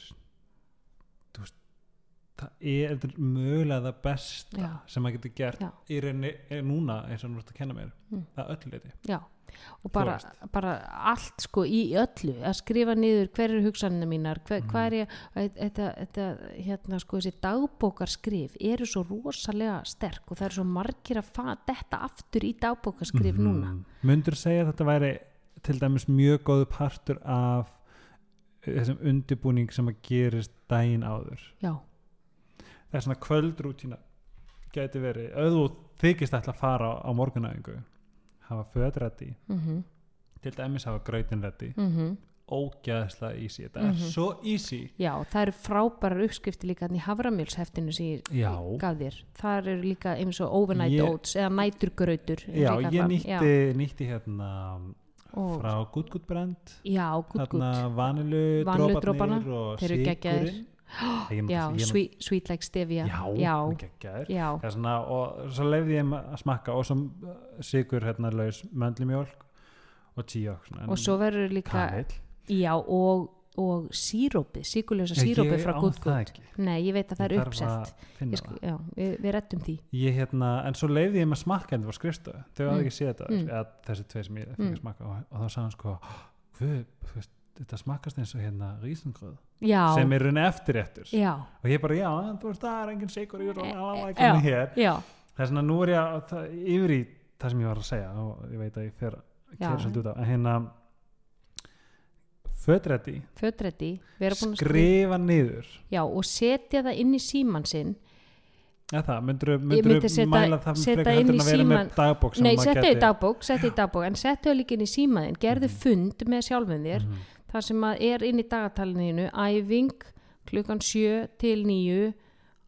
veist það er, þetta er mögulega það besta Já. sem maður getur gert Já. í rauninni er núna eins og þú ert að kenna mér Mm. að öllu leiti og bara, bara allt sko í öllu að skrifa niður hver eru hugsanina mínar hver, Mhm. hvað er þetta, þetta hérna sko þessi dagbókarskrif eru svo rosalega sterk og það eru svo margir að fa detta aftur í dagbókarskrif núna myndur segja að þetta væri til dæmis mjög góðu partur af þessum undirbúning sem að gerist daginn áður. Já, það er svona kvöldrútína gæti verið, þú þykist ætla að fara á, morgunæðingu hafa föðrætti, mhm, til dæmis hafa grautinrætti mhm. Ógæðslega easy, þetta Mhm. er svo easy. Já, það eru frábærar uppskrifti líka þarna í haframjölsheftinu sem ég gaf þér. Það eru líka eins og overnight oats eða næturgrautur. eins já, ég nýtti, nýtti hérna Og- frá Good Good Brand. Já, gutt, gutt. hérna vanilu Vanilludropana, dróparnir og Ég Já, sweet, sweet like stevia. já, svona, og svo lefði ég að smakka og svo sigur hérna laus möndlimjólk og tíok og svo verður líka kanill Já, og, og sírópið, síkulösa sírópið frá Good það Good. Nei, ég veit að það Ég er uppselt. að finna Ég sk- það. Já, við, við rettum því. Ég hérna, en svo leiði ég með smakkendi á skrifstöðu, þau hafði Mm. ekki séð þetta Mm. eða þessi tvei sem ég fikk Mm. smakka og, og þá sagði hann sko, "Guð, þetta smakast eins og hérna rísengröð Já, sem er runni eftirréttur já, og ég bara, já, en þú veist, það er engin sigur í og alveg ekki Já. með hér já, það er svona, nú er ég að, það, yfir í það sem ég var að segja og ég veit að ég fer að kera svolítið út á, en hérna fötrætti, fötrætti, skrifa. niður Já, og setja það inn í síman sinn. eða það, myndur þú mæla það frekar í en að vera með dagbók sem Nei, setja í gæti- dagbók, í dagbók, en setja það líka inn í símaðinn, gerðu Mhm. fund með sjálfum þér, Mhm. þar sem að er inn í dagatalinu, æfing, klukkan sjö til nýju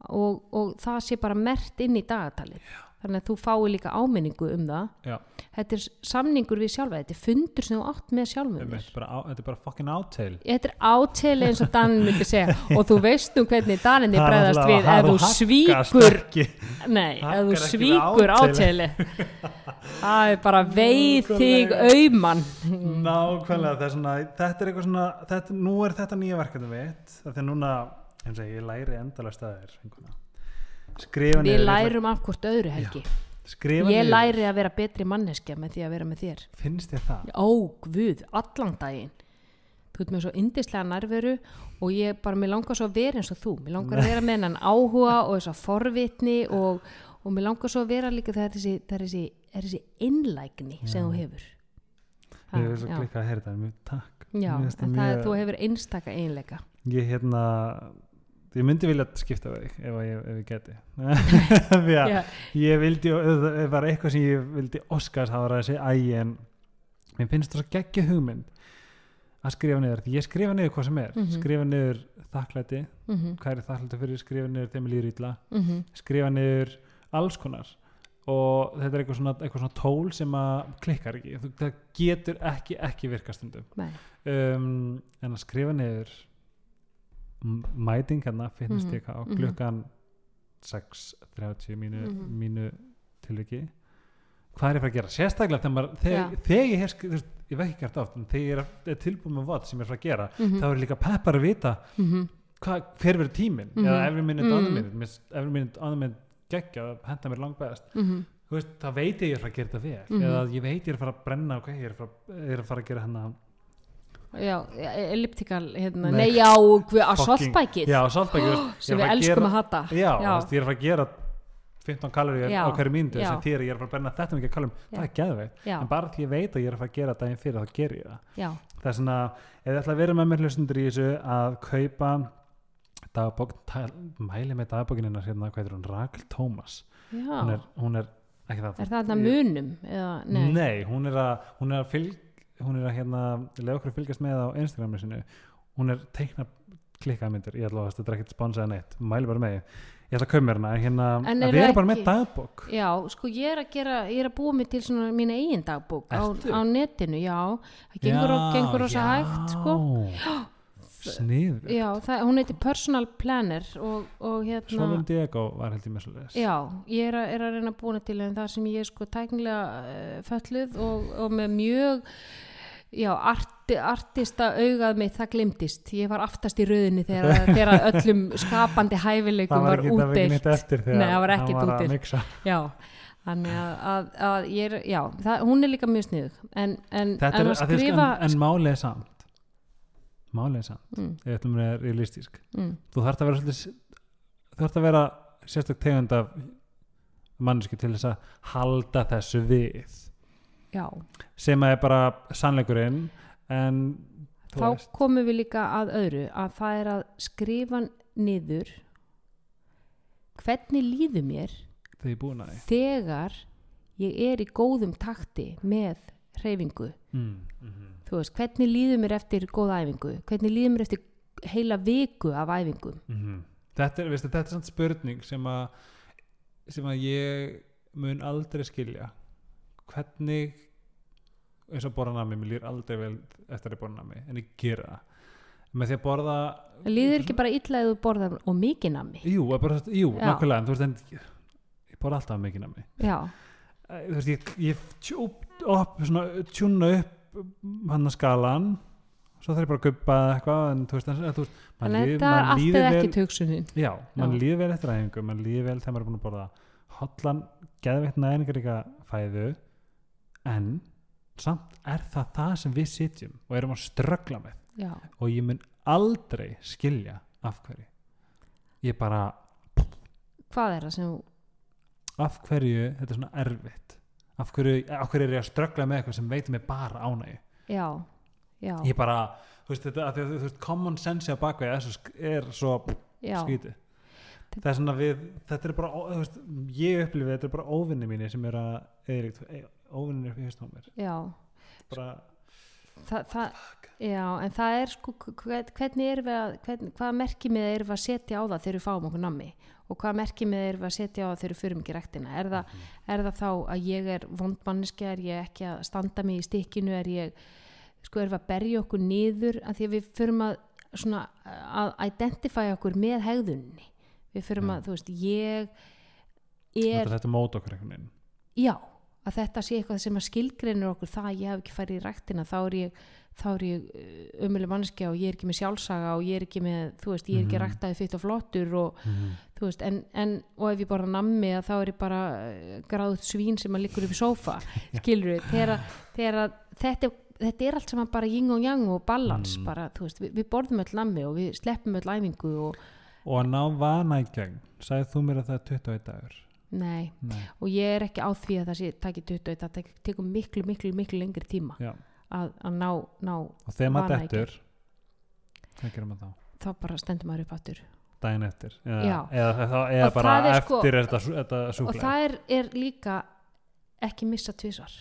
og, og það sé bara mert inn í dagatalið. Þannig að þú fái líka áminningu um það. Já. Þetta er samningur við sjálfa, þetta er fundur sem þú átt með sjálfum Þetta er bara, þetta fucking átel Þetta er áteli eins og Danin myndi segja. Og þú veist nú hvernig Daninni Það er bregðast við. Ef þú svíkur. Nei, ef þú við svíkur áteli. Það er bara veið þig auman. Nákvæmlega, það er svona, þetta er eitthvað svona, þetta, nú er þetta nýja verkefni mitt, það er núna, eins og ég læri endalega staðir, skrifa Við niður, ætla- lærum af hvort öðru helgi skrifa Ég niður, læri að vera betri manneskja með því að vera með þér finnst þér það? Ó, guð, allan daginn Þú ert með svo yndislega nærveru og ég bara, mér langar svo að vera eins og þú Mér langar að vera með hennan áhuga og þess að forvitni og, og mér langar svo að vera líka það er þessi, það er þessi, er þessi innlægni sem Já. þú hefur Ég Ha, er svo já. klikkað að heyra þetta, mjög takk. Já, það það er, mjög- þú hefur einstaka einleika Ég hérna, ég myndi vilja skipta við þig ef, ég, ef ég geti. Já, ég vildi, það var eitthvað sem ég vildi óskast að segja ægi en mér finnst það svo geggja hugmynd að skrifa niður, ég skrifa niður hvað sem er. Mhm. skrifa niður þakklæti mhm, hvað er þakklæti fyrir, skrifa niður þeim líður ítla mhm, skrifa niður alls konar. Og þetta er eitthvað svona, eitthvað svona tól sem að klikkar ekki, það getur ekki ekki virkast stundum. Nei, um, en að skrifa niður mæting hérna fitness Mhm, DK á mhm. klukkan 6.30 mínu, Mhm. mínu tilviki. Hvað er ég að fara að gera? Sérstaklega þegar, þegar, þegar ég hef þú veist, ég veit ekki gert oft en þegar ég er, tilbúin með vott sem ég er að fara að gera mhm, þá er líka peppar að vita mhm, hva, hver verður tíminn? Mhm. eða every minute Mhm. on the minute every minute on the minute geggja henda mér langt best mhm, Þú veist, það veit ég ég er að fara að gera þetta vel. Mhm. eða ég veit ég er að fara að brenna ok, ég er að fara, ég er að, fara að gera hennar já, elliptikal hérna, Nei. nei, já, saltbæki sem við elskum að hata. Já, Já. Ég er að fara að gera 15 kaloríur Já. á hverju Já. sem þýr ég er að fara að brenna þetta mikið kalorum Já. það er geðveikt, já, en bara því ég veit að ég er að fara að gera daginn fyrir þá ger ég það. Já, það er svona, ef þið ætla að vera með mér hlustundur í þessu að kaupa dagbók, mæli með dagbókinina hérna, hvað er hún, Rakel Tómas. Hún er, hún er ekki það. Er það þetta munum eða, nei, Nei, hún er að, hún er að fylg hún er að hérna, leða okkur að fylgjast með á Instagramu sinu, hún er teikna klikkaðmyndir, ég ætla að þetta er ekkert sponsað neitt, mæli bara með ég ætla að kaupa mér hana, hérna, En er vera það bara með dagbók. Já, sko ég er að gera ég er að búa mig til svona mína eigin dagbók á, á netinu, já. Það gengur, já, gengur rosa hægt sko snið já, það, hún heitir Personal Planner og, og hérna Solon Diego var held ég með svo leis Já, ég er er að reyna að búna til en það sem ég er sko tæknilega uh, fölluð og, og með mjög já, arti, artista augað mitt, það glimtist ég var aftast í rauðinni þegar, þegar öllum skapandi hæfileikum var, ekki, það var útdeilt. eftir þegar Nei, það var ekkert mixa. Já, þannig að, að, að ég er, já, það, hún er líka mjög sniðug en, en, en er, að sko, skrifa en, en málið er samt er samt. Mm, ég ætlum að vera realistísk mm, þú þarft að vera svolítið, þú þarft að vera sérstök tegund af manneski til þess að halda þessu við. Já, sem er bara sannleikurinn en þá veist. komum við líka að öðru að það er að skrifa niður hvernig líður mér að þegar ég er í góðum takti með hreyfingu. Mm, mm, þú veist, hvernig líður mér eftir góða æfingu? Hvernig líður mér eftir heila viku af æfingum? mm. þetta er, veistu, þetta er svona spurning sem að sem að ég mun aldrei skilja. Hvernig eins og borða nami, mér líður aldrei vel eftir að borða nami, en ég gera það. Með því að borða líður ekki bara illa eða þú borðar og mikið nami? Jú, að bara, jú Já. nákvæmlega, en þú veist en ég borða alltaf mikið nami. Já, Eh, þú veist, ég, ég tjúp, upp, svona, tjúna upp hann að skalan. Svo þarf ég bara að guppa eitthvað en þú veist, en, þú veist að líður- þetta er mann allt líður eða vel- ekki töksunin Já, mann líður vel eftir æfingu, mann líður vel þegar maður er búin að borða hotlan, geðveitt næringaríka fæðu en samt er það það sem við sitjum og erum að ströggla með. Já, og ég mun aldrei skilja af hverju. Ég bara, hvað er það sem af hverju þetta er svona erfitt? Af hverju, af hverju er ég að ströggla með eitthvað sem veitir mig bara ánægju? Já, já, ég bara, þú veist, þetta, þú veist common sense á bakveg er svo, er skrítið. Það er svona við, þetta er bara þú veist, ég upplifi þetta er bara óvinni mínir sem er að eða upp í haustum á mér. Já, bara, Þa, það, já, en það er sko hvern- hvernig erum við að hvern, hvaða merkimið erum við að setja á það þegar við fáum okkur nammi? Og hvaða merkimið erum við að setja á það þegar við förum ekki rektina er, það, er það þá að ég er vondmanniski er ég ekki að standa mig í stikkinu er ég, sko erum við að berja okkur niður að því að við förum að svona að identify okkur með hegðunni við förum Já. að, þú veist, ég er þetta, þetta mót okkur einhvern veginn. Já, að þetta sé eitthvað sem að skilgreinir okkur það að ég hef ekki farið í ræktina þá er ég, ég umulig mannskja og ég er ekki með sjálfsaga og ég er ekki með, þú veist, ég er ekki Mhm. ræktaði fyrst og flottur og þú veist, en, en og ef ég bara nammi að þá er ég bara uh, gráðut svín sem að liggur upp í sófa skilur við, þegar, að- þegar að þetta, þetta er allt saman bara yin og yang og balans Mm. bara, þú veist, við, við borðum öll nammi og við sleppum öll æfingu og og að ná vana í gegn sagði þú mér að það er 21 dagur nei, Nei. og ég er ekki á því að það sé taki 20, það tek- tekur miklu, miklu, miklu lengri tíma Já. að, að ná, ná og þegar maður dettur hvað gerir maður þá? þá bara stendur maður upp aftur daginn eftir eða, eða, eða, eða Og bara er sko- eftir er þetta, þetta og súklega það er, er líka ekki missa tvisvar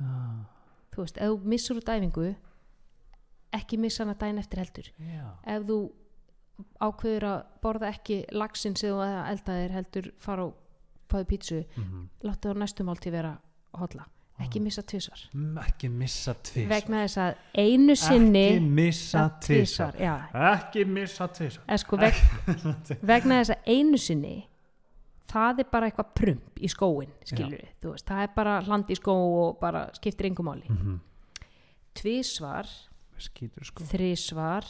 ah, þú veist, ef þú missur út æfingu ekki missa hana daginn eftir heldur já. ef þú ákveður að borða ekki laxinn sem þú eldaðir heldur fara og fáðu pítsu Mm láttu það næstum álti vera hotla ekki Ah. missa tvisvar. Mm, ekki missa tvis vegna þess að einu sinni ekki missa já, ekki missa tvisar eða sko veg, vegna þess að einu sinni það er bara eitthvað prump í skóin skilur við, þú veist, það er bara hland í skó og bara skiptir engum máli. Mm -hmm. skýtur sko þrisvar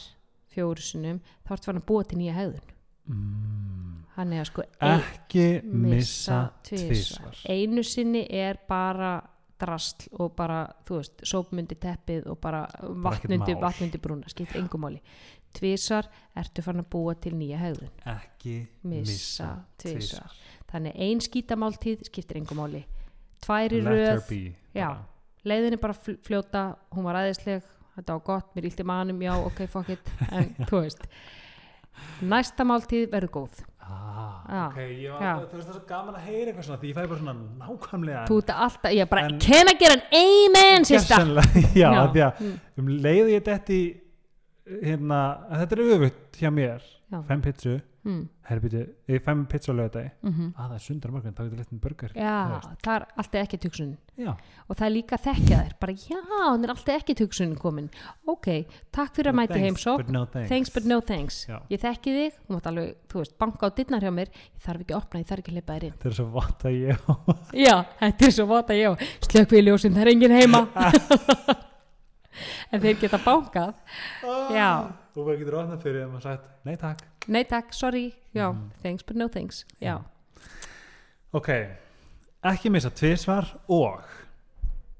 fjórusunum, þá ertu farin að búa til nýja hegðun. Mm. Hann er að sko ekki missa tvisvar. einu sinni er bara drasl og bara, þú veist, sópmundi teppið og bara vatnundi, vatnundi brúna, skiptir engum máli. Tvisvar ertu farin að búa til nýja hegðun. Ekki missa tvisvar. þannig ein skítamáltíð skiptir engum máli. Tværi röð, leiðin er bara fl- fljóta hún var aðeinsleg, þetta var gott mér ílti manum, já, ok, fuck it en þú veist. Næsta máltíð verður góð ah, Já. ok, ég var, Já. þú veist það er svo gaman að heyra eitthvað svona því ég fæ bara svona nákvæmlega þú ert alltaf, ég bara, En- can I get an amen sista já, því að Mm. um leið ég detti hérna, að þetta er öfugt hjá mér fem pitsu, mm, herbyrju ég fem pitsu á lögadagi, mm að það er sundar morgun þá getur litin burger já, það er alltaf ekki tuksun já, og það er líka þekkja þér bara, já, hann er alltaf ekki tuksun komin ok, takk fyrir að mæti heimsók no thanks, thanks but no thanks. Já. ég þekki þig, þú mátt alveg, þú veist, banka á dittnar hjá mér. Ég þarf ekki að opna, ég þarf ekki að hleypa þér inn. Þetta er svo vant að ég já, þetta er svo vota ég slökk við ljósin, það er enginn heima. En þeir geta bankað. Já. þú bara getur ofnað fyrir þeim og sagt, nei takk nei takk, sorry, já, Mhm. thanks but no thanks. Já, ok, ekki missa tvisvar og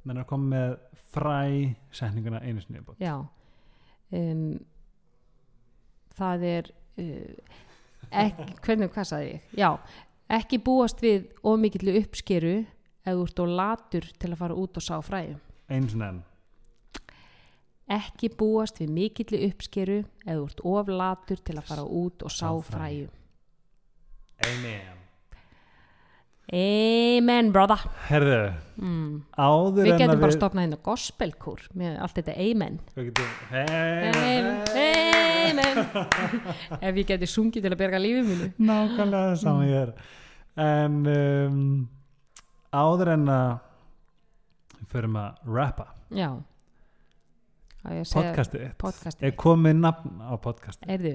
menn að koma með fræ setninguna einu sinni já um, það er uh, ekki, hvernig, hvað sagði ég? Já, ekki búast við ómikillu uppskeru þú ert og latur til að fara út og sá fræjum. Einu sinni enn ekki búast við mikillu uppskeru ef þú ert of latur til að fara út og sá fræjum amen. Amen brother. Herðu, mm. áður við en getum að bara stopnað hérna gospelkór með allt þetta amen. Við getum, amen, amen. Ef ég geti sungið til að berga lífið mínu. Nákvæmlega það sama ég er en um, áður en að við förum að rappa. Já. Á að segja podcastið þitt. podcastið er komið nafn á podcastið? Erðu,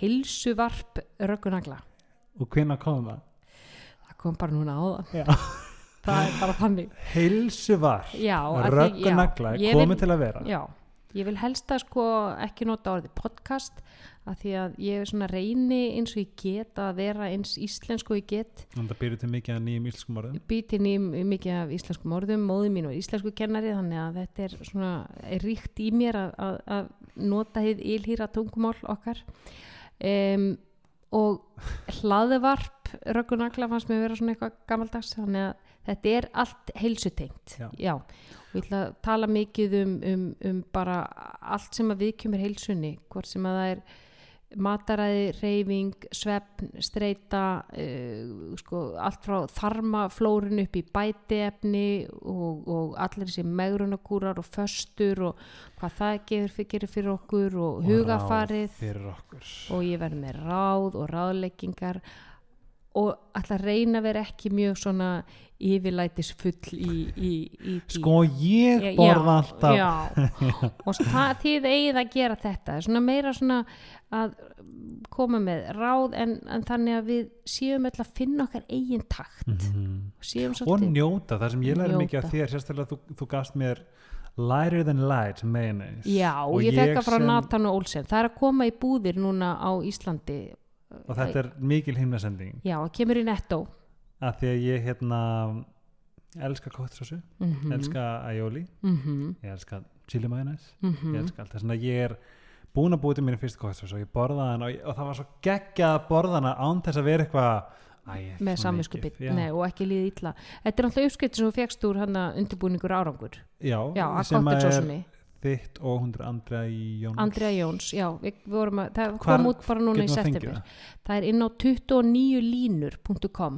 heilsuvarp röggunagla og hvenær kom það? það kom bara núna á það það er bara þannig. Því- röggunagla komið vil- til að vera. Já, ég vil helst að sko ekki nota orðið podcast að því að ég svona reyni eins og ég get að vera eins íslensku og ég get. En það byrju til mikið að nýjum íslenskum orðum. býtin í mikið af íslenskum orðum. Móði mín var íslensku kennari þannig að þetta er svona er ríkt í mér að, að, að nota hið ylhýra tungumál okkar. Um, og hlaðvarp röggunagla fannst mér vera svona eitthvað gammaldags þannig að þetta er allt heilsutengt. Já. já, ég ætla að tala mikið um, um, um bara allt sem að við kemur heilsunni hvort sem að það er mataræði, reyfing, svefn, streyta, uh, sko, allt frá þarmaflórun upp í bætiefni og, og allir þessi megrunagúrar og föstur og hvað það gefur fyrir, gerir fyrir okkur og, Og hugafarið og ég verð með ráð og ráðleggingar og að reyna vera ekki mjög svona yfirlætis full í, í, í. Sko ég Já, borða alltaf. já, og það, þið eigið að gera þetta Það svona meira svona að koma með ráð en, en þannig að við séum öll að finna okkar eigin takt Mhm. séum Og njóta, það sem ég læri mikið af Njóta. þér, sérstaklega þú, þú gafst mér lighter than light mayonnaise. já, Og ég fekk að frá sem- Nathan og Olsen það er að koma í búðir núna á Íslandi Og þetta er mikil himnasending. já, kemur í netto Af því að ég hérna elska kóttsósu, mm -hmm. elska aioli, mm ég elska chili mayonnaise, -hmm. ég elska allt. Þess vegna ég er búin að búið til mínu fyrstu kóttsósu og ég borða hana og, og það var svo geggjað að borða hana án þess að vera eitthvað með samvinskupið. Nei, og ekki líði illa. Þetta er náttúrulega uppskrift sem þú fegst úr undirbúningur árangur. Já, já, að sem að er þitt og hundur Andrea Jóns. Andrea Jóns, já, við vorum að það Hvar kom út bara núna í september. það? Er inn á 29línur.com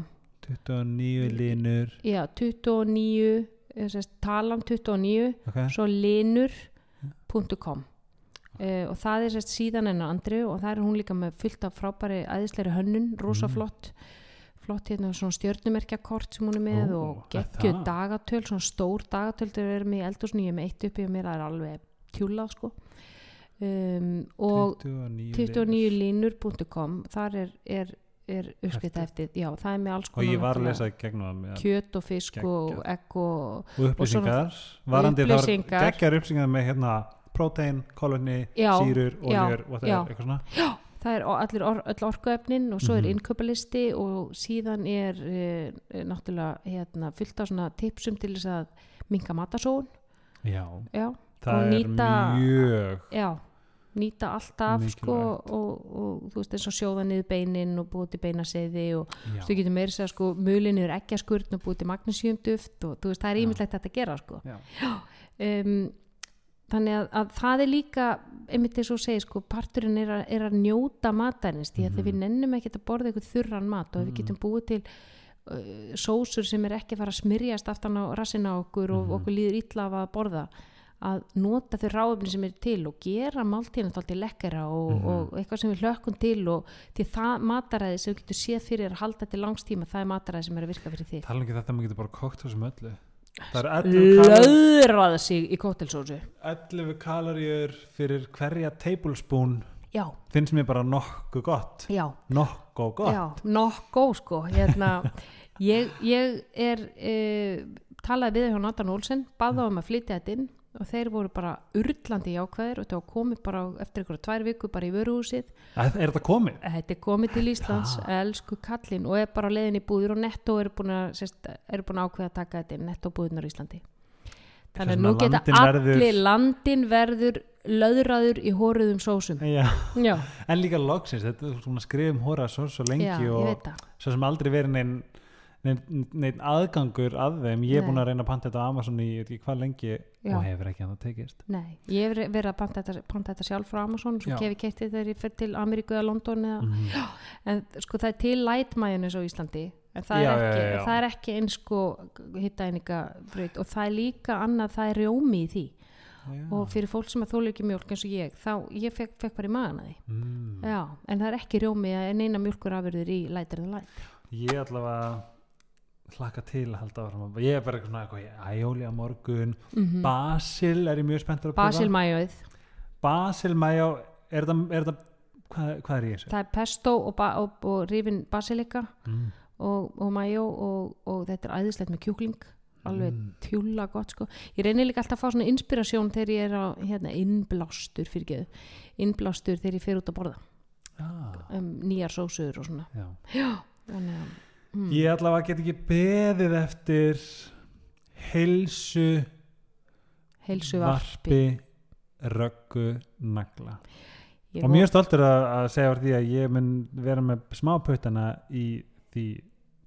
29 línur já, 29 eh, talan 29 okay. svo linur.com uh, og það er sérst síðan enn Andreu og það er hún líka með fullt af frábæri æðisleiri hönnun, rosa Mm. flott flott hérna svona stjörnumerkjakort sem hún er með Ó, og geggjuð það? dagatöl, svona stór dagatöl þegar við erum í eldhúsinu, ég er með eitt uppi og mér það er alveg tjúlað sko um, og 29, línur. 29linur.com þar er, er, er uppskrift eftir, já það er með alls og konar ég var að lesa gegnum það kjöt og fisk og Geggjað. egg og og upplýsingar. Og varandi var geggjar upplýsingar með hérna prótein, kolvetni, Já, sýrur, já, oljur og það já. er eitthvað svona. Það er allir or, öll orkuefnin og svo er innkaupalisti og síðan er e, náttúrulega hérna, fullt á svona tipsum til þess að minka matasóun já, já, það Og er nýta- mjög já nýta alltaf sko og, og þú veist eins og sjóða niður beinin og búið til beinaseiði og já, þú getur meira segja sko mulin niður ekkjaskurn og búið til magnesíumduft og þú veist það er Já. ímyndlegt þetta að gera sko já. um, þannig að, að það er líka einmitt eins og segir sko parturinn er er að njóta matarins því að Mhm. við nennum ekkert að borða eitthvað þurran mat og ef við Mhm. getum búið til uh, sósur sem er ekki að fara að smyrjast aftan á rassina okkur og Mhm. okkur líður illa af að borða að nota þau ráöfni sem er til og gera máltíðin alltaf lekkera og, Mhm. og eitthvað sem við hlökkum til og því það mataræði sem við getum séð fyrir að halda til langstíma það er mataræði sem er að virka fyrir þig. Tala ekki um þetta að maður getur bara kokt þessum öllu. Það 11 kaloríur, löðraða sig í kóttelsósu 11 kaloríur fyrir hverja tablespoon já, finnst mér bara nokkuð gott. Já. Nokkuð gott. Já, nokkuð sko. Hérna, ég, ég er e, talaði við hjá Nathan Olsen baða um að flytja þetta inn og þeir voru bara urlandi jákvæðir og var komið bara eftir ykkur tvær viku bara í vöruhúsið. Er, er þetta komið? þetta er komið til Íslands, elsku kallinn og er bara á leiðin í búður og netto eru búin að, eru búin að ákveða að taka þetta netto búðunar í Íslandi. Þannig að nú geta verður- allir landin verður löðraður í hóruðum sósum. Já. já, en líka loksins, þetta er svona skrifum hóra svo, svo lengi já og það. svo sem aldrei verið neinn nein aðgangur að þeim ég er búin að reyna að panta þetta á Amazon í hvað lengi Já. og hefur ekki að það tekist Nei, ég hef verið að panta þetta, panta þetta sjálf frá Amazon svo Já. kef ég keitti þegar ég fer til Ameríku eða London eða, mm. en sko það er til light mayonnaise á Íslandi en það, Já, er, ekki, já, já. það er ekki eins sko hittaeininga og það er líka annað, það er rjómi í því og fyrir fólk sem að þóla ekki mjólk eins og ég þá, ég fekk, fekk bara í magan að því mm. en það er ekki rjómi en eina mjólkur afurður í lighter than light ég allavega hlakka til að halda áfram. Ég er bara eitthvað svona eitthvað æjóli á morgun. Mm basil er ég mjög spenntur að Basil majóið, basil mæjá er þetta, er hvað, hvað er ég þessu? það er pesto og, og, og rifin basilika Mm. og, og majó og, og þetta er æðislegt með kjúkling. Alveg Mm. tjúla gott sko. Ég reynir líka alltaf að fá svona inspirasjón þegar ég er á hérna, innblástur fyrir geðu innblástur þegar ég fer út að borða. Ah, um, nýjar sósur og svona. Já. þannig að mm, ég allavega get ekki beðið eftir heilsu heilsu varpi röggu nagla. Og mjög stoltur að, segja úr því að ég mun vera með smá puttana í því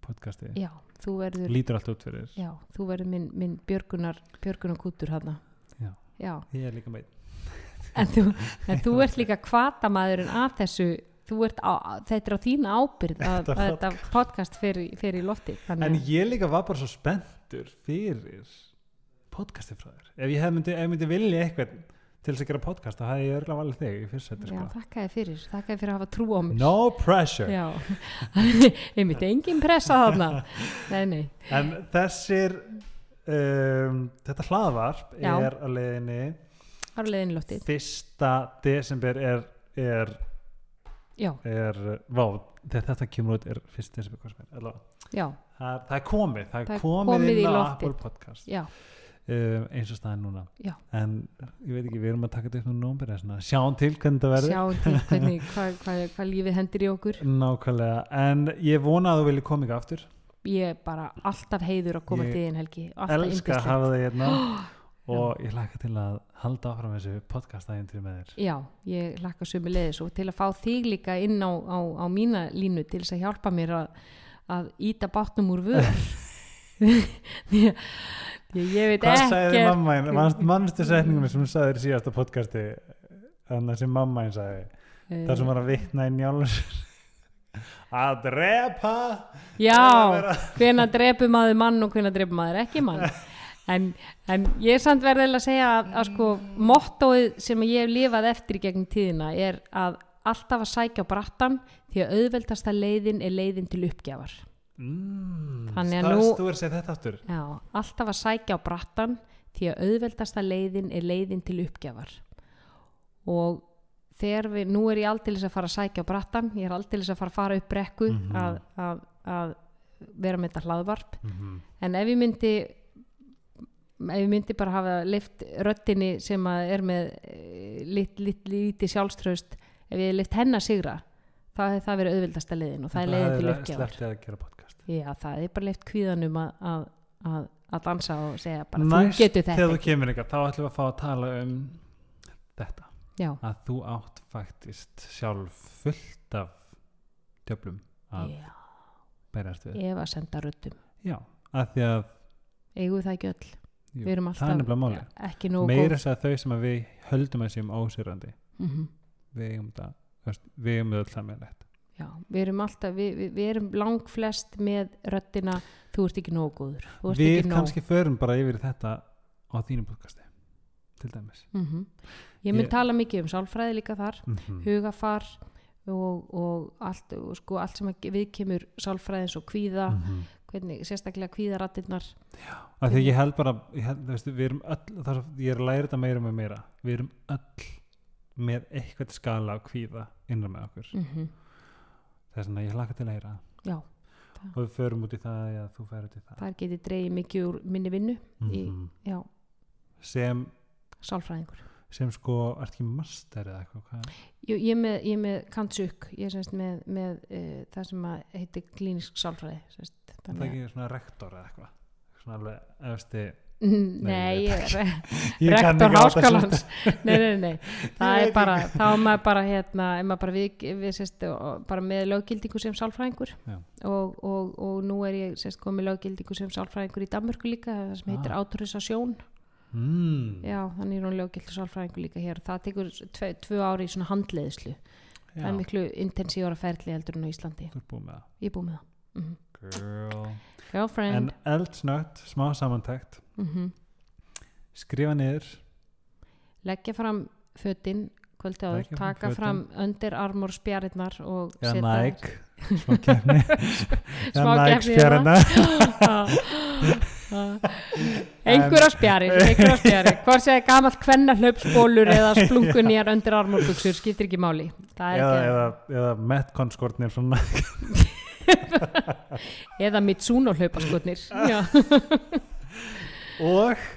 podcasti. Já, þú verður lítur allt út fyrir já, þú verður minn, minn björgunar björgunar kútur hana Já. já, ég er líka meit en þú, en þú ert líka kvatamæðurinn að þessu á, þetta er á þína ábyrð að, Þetta podcast fer, í- lofti en ég líka var bara svo spenntur fyrir podcasti frá þér. Ef ég hef myndi, ef ég myndi vilja eitthvað til þess að gera podcast þá hefði ég örgulega valið þig í fyrst seti já, sko. þakka þér fyrir, þakka þér fyrir að hafa trú á mér. No pressure. Já, einmitt engin pressa þarna. Nei, nei, en þessir um, þetta hlaðvarp Já. er á leiðinni ára leiðin í loftið. fyrsta desember er er, er vá, þegar þetta kemur út er fyrsta desember er, það, það er komið það er Það er komið, komið í já, um, eins og staðin núna. Já. en ég veit ekki, við erum að taka þetta upp nú nómber sjáum til hvernig það verður. Sjáum til hvernig hvað hva, hva lífið hendur í okkur. Nákvæmlega, en ég vona að þú vilji koma ekki aftur. Ég er bara alltaf heiður að koma til þín Helgi. Alltaf elska að hafa þig hérna og ég hlakka til að halda áfram þessu podcast ægindri með þér. Já, ég hlakka sömu leiðis og til að fá þig líka inn á, á, á mína línu til þess að hjálpa mér að, að íta bátnum úr því að ég veit hvað sagði ekki mamma einn, Manst- manstu setningum sem sagði þér í síðasta podcasti? Þannig sem mamma einn sagði. Eh, þar sem var að vitna í njálus að drepa. Já, hvena drepum maður mann og hvena drepum maður ekki mann en, en ég er samt verðilega að segja að, að sko mottóið sem ég hef lifað eftir í gegnum tíðina er að alltaf að sækja brattan því að auðveldasta leiðin er leiðin til uppgjafar. Mm, Þannig að nú- Já, alltaf að sækja á brattan því að auðveldasta leiðin er leiðin til uppgjafar. Og þegar við, nú er ég aldeilis að fara að sækja á brattan, ég er aldeilis að fara að fara upp brekku Mhm. að, að, að vera með þetta hlaðvarp. Mm en ef ég myndi ef ég myndi bara hafa lift röttinni sem að er með eh, lit, lit, lítið sjálfströst ef ég lift hennar sigra þá hefði það verið auðveldasta leiðin og það er leiðin til að podcast. Já, það er bara leift kvíðanum að, að, að, að dansa og segja bara næst þú getur þetta þú ekki. kemur ykkar þá ætlum við að fá að tala um þetta. Já, að þú átt faktist sjálf fullt af djöflum að já, berjast við. Ef að senda röttum já, að því að við það ekki öll jú, við erum er alltaf ekki nógu meira góð. þess að þau sem að við höldum að séum ósýrandi. Mm við eigum það við eigum það öll sammeðlegt Já, við erum alltaf við, við, við erum langflest með röttina þú ert ekki nógu góður ert við ekki nógu kannski förum bara yfir þetta á þínum podcasti til dæmis. Mm Ég mun tala mikið um sálfræði líka þar mm hugafar og, og allt, og sko, allt sem við kemur sálfræðins og kvíða. Mhm. Hvernig, sérstaklega kvíðarattirnar að því að ég held bara ég, held, þú veist, við erum öll, það er, ég er að læra þetta meira með meira við erum öll með eitthvað skala á kvíða innra með okkur. Mm -hmm. þess að ég hlaka til að heyra Já, og við förum út í það í það. geti dreigið mikið úr minni vinnu í- Mhm. sem, sálfræðingur sem sko ert ekki master eða eitthvað hvað? Jú, ég er með, ég er með kantsuk ég er semst með, með uh, það sem að heitir klínisk sálfræði semst, það er ekki svona rektor eða eitthvað? Svona alveg efsti Nei, Nei, ég er rektor háskólans. Nei, nei, nei, það er bara þá er maður bara hérna, er maður bara við, við sérst, bara með löggildingu sem sálfræðingur. Og, og, og nú er ég sérst komið löggildingu sem sálfræðingur í Danmörku líka það sem heitir Ah. autorisasjón mm, já, þannig er hún löggildur sálfræðingur líka hér. Það tekur tve, tvö ári í svona handleiðslu. Það er miklu intensívara ferli heldur en á Íslandi. Þú ert búið með það? Ég er búið með það. Mm Girl. girlfriend. En eldsnögt, smá samantækt mm skrifa niður. Leggja fram fötin kvöldi áður, taka fram undir armor spjarirnar og eða setja Nike. Smá kefni Smá eða Nike keppni spjarina einhverja spjarir einhverja spjarir, hvort segir gamalt kvenna hlaupsbólur eða splungunýjar undir armorbuxur, skiptir ekki máli. Eða, eða, eða Metcon-skortnir svona. Eða Mitsuno hlaupaskotnir og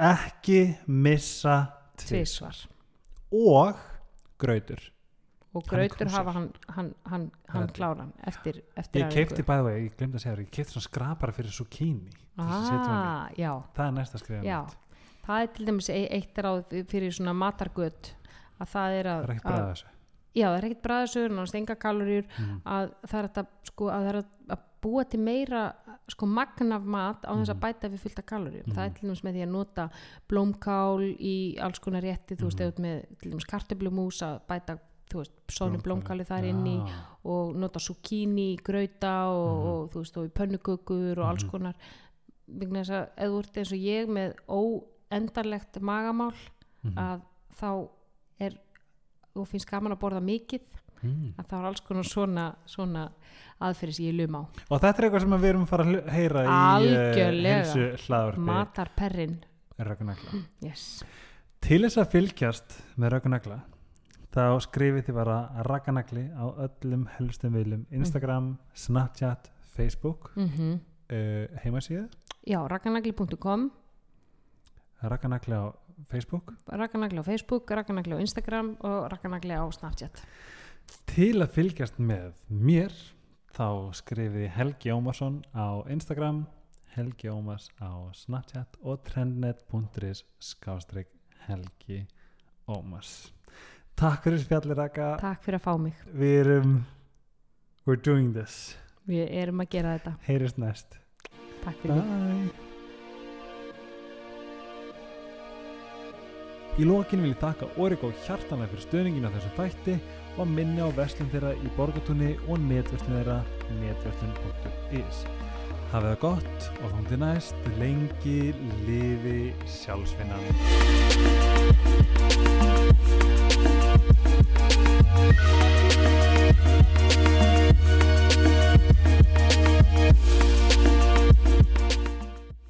ekki missa tvísvar og grautur og grautur hafa hann, hann, hann, hann kláran eftir, eftir ég keipti bæði vegi, ég glemdi að segja þér, ég keipti svona skrapara fyrir zucchini ah, það er næsta skrifa já það er til dæmis e- eitt ráð fyrir svona matargöt að það er að, það er ekkert að bræða þessu já, það er ekkert bræðisur, náttúrulega enga kaloríur mm. að það er að, sko, að, það er að, búa til meira sko, magn af mat á þess að Mhm. bæta við fullt af kaloríum Mhm. það er til dæmis með því að nota blómkál í alls konar rétti þú veist, Mhm. eða með til dæmis kartöblumús að bæta þú veist, sónu blómkáli þar inn í og nota zucchini í grauta og, Mhm. og þú veist, og í pönnukökur og alls Mhm. konar vegna þess að eða þú ert eins og ég með óendarlegt magamál Mhm. að þá er og finnst gaman að borða mikið mm. að það er alls konar svona, svona aðferði sem ég lum á og þetta er eitthvað sem við erum að fara að heyra í Algjörlega. helsu hlaðvarpi matarperrin Röggunagla yes. til þess að fylgjast með Röggunagla þá skrifið þið bara Röggunagli á öllum helstum viljum Instagram, Snapchat, Facebook. Mm uh, heimasíðu? Já, rakanagli.com Röggunagli á Facebook. Rakanagli á Facebook, rakanagli á Instagram og rakanagli á Snapchat. Til að fylgjast með mér þá skrifið Helgi Ómarsson á Instagram Helgi Ómars á Snapchat og trendnet.is skástrík Helgi Ómars Takk fyrir spjallir Raka takk fyrir að fá mig. Við erum We're doing this. Við erum að gera þetta, Heyrist næst. Takk fyrir. Bye. Í lokin vil ég þakka Origo hjartanlega fyrir stöðningin á þessum þætti og minni á verslun þeirra í borgatúni og netverslun þeirra netverslun.is Hafið það gott og þá til næst. Lengi lifi sjálfsvinnan Bye.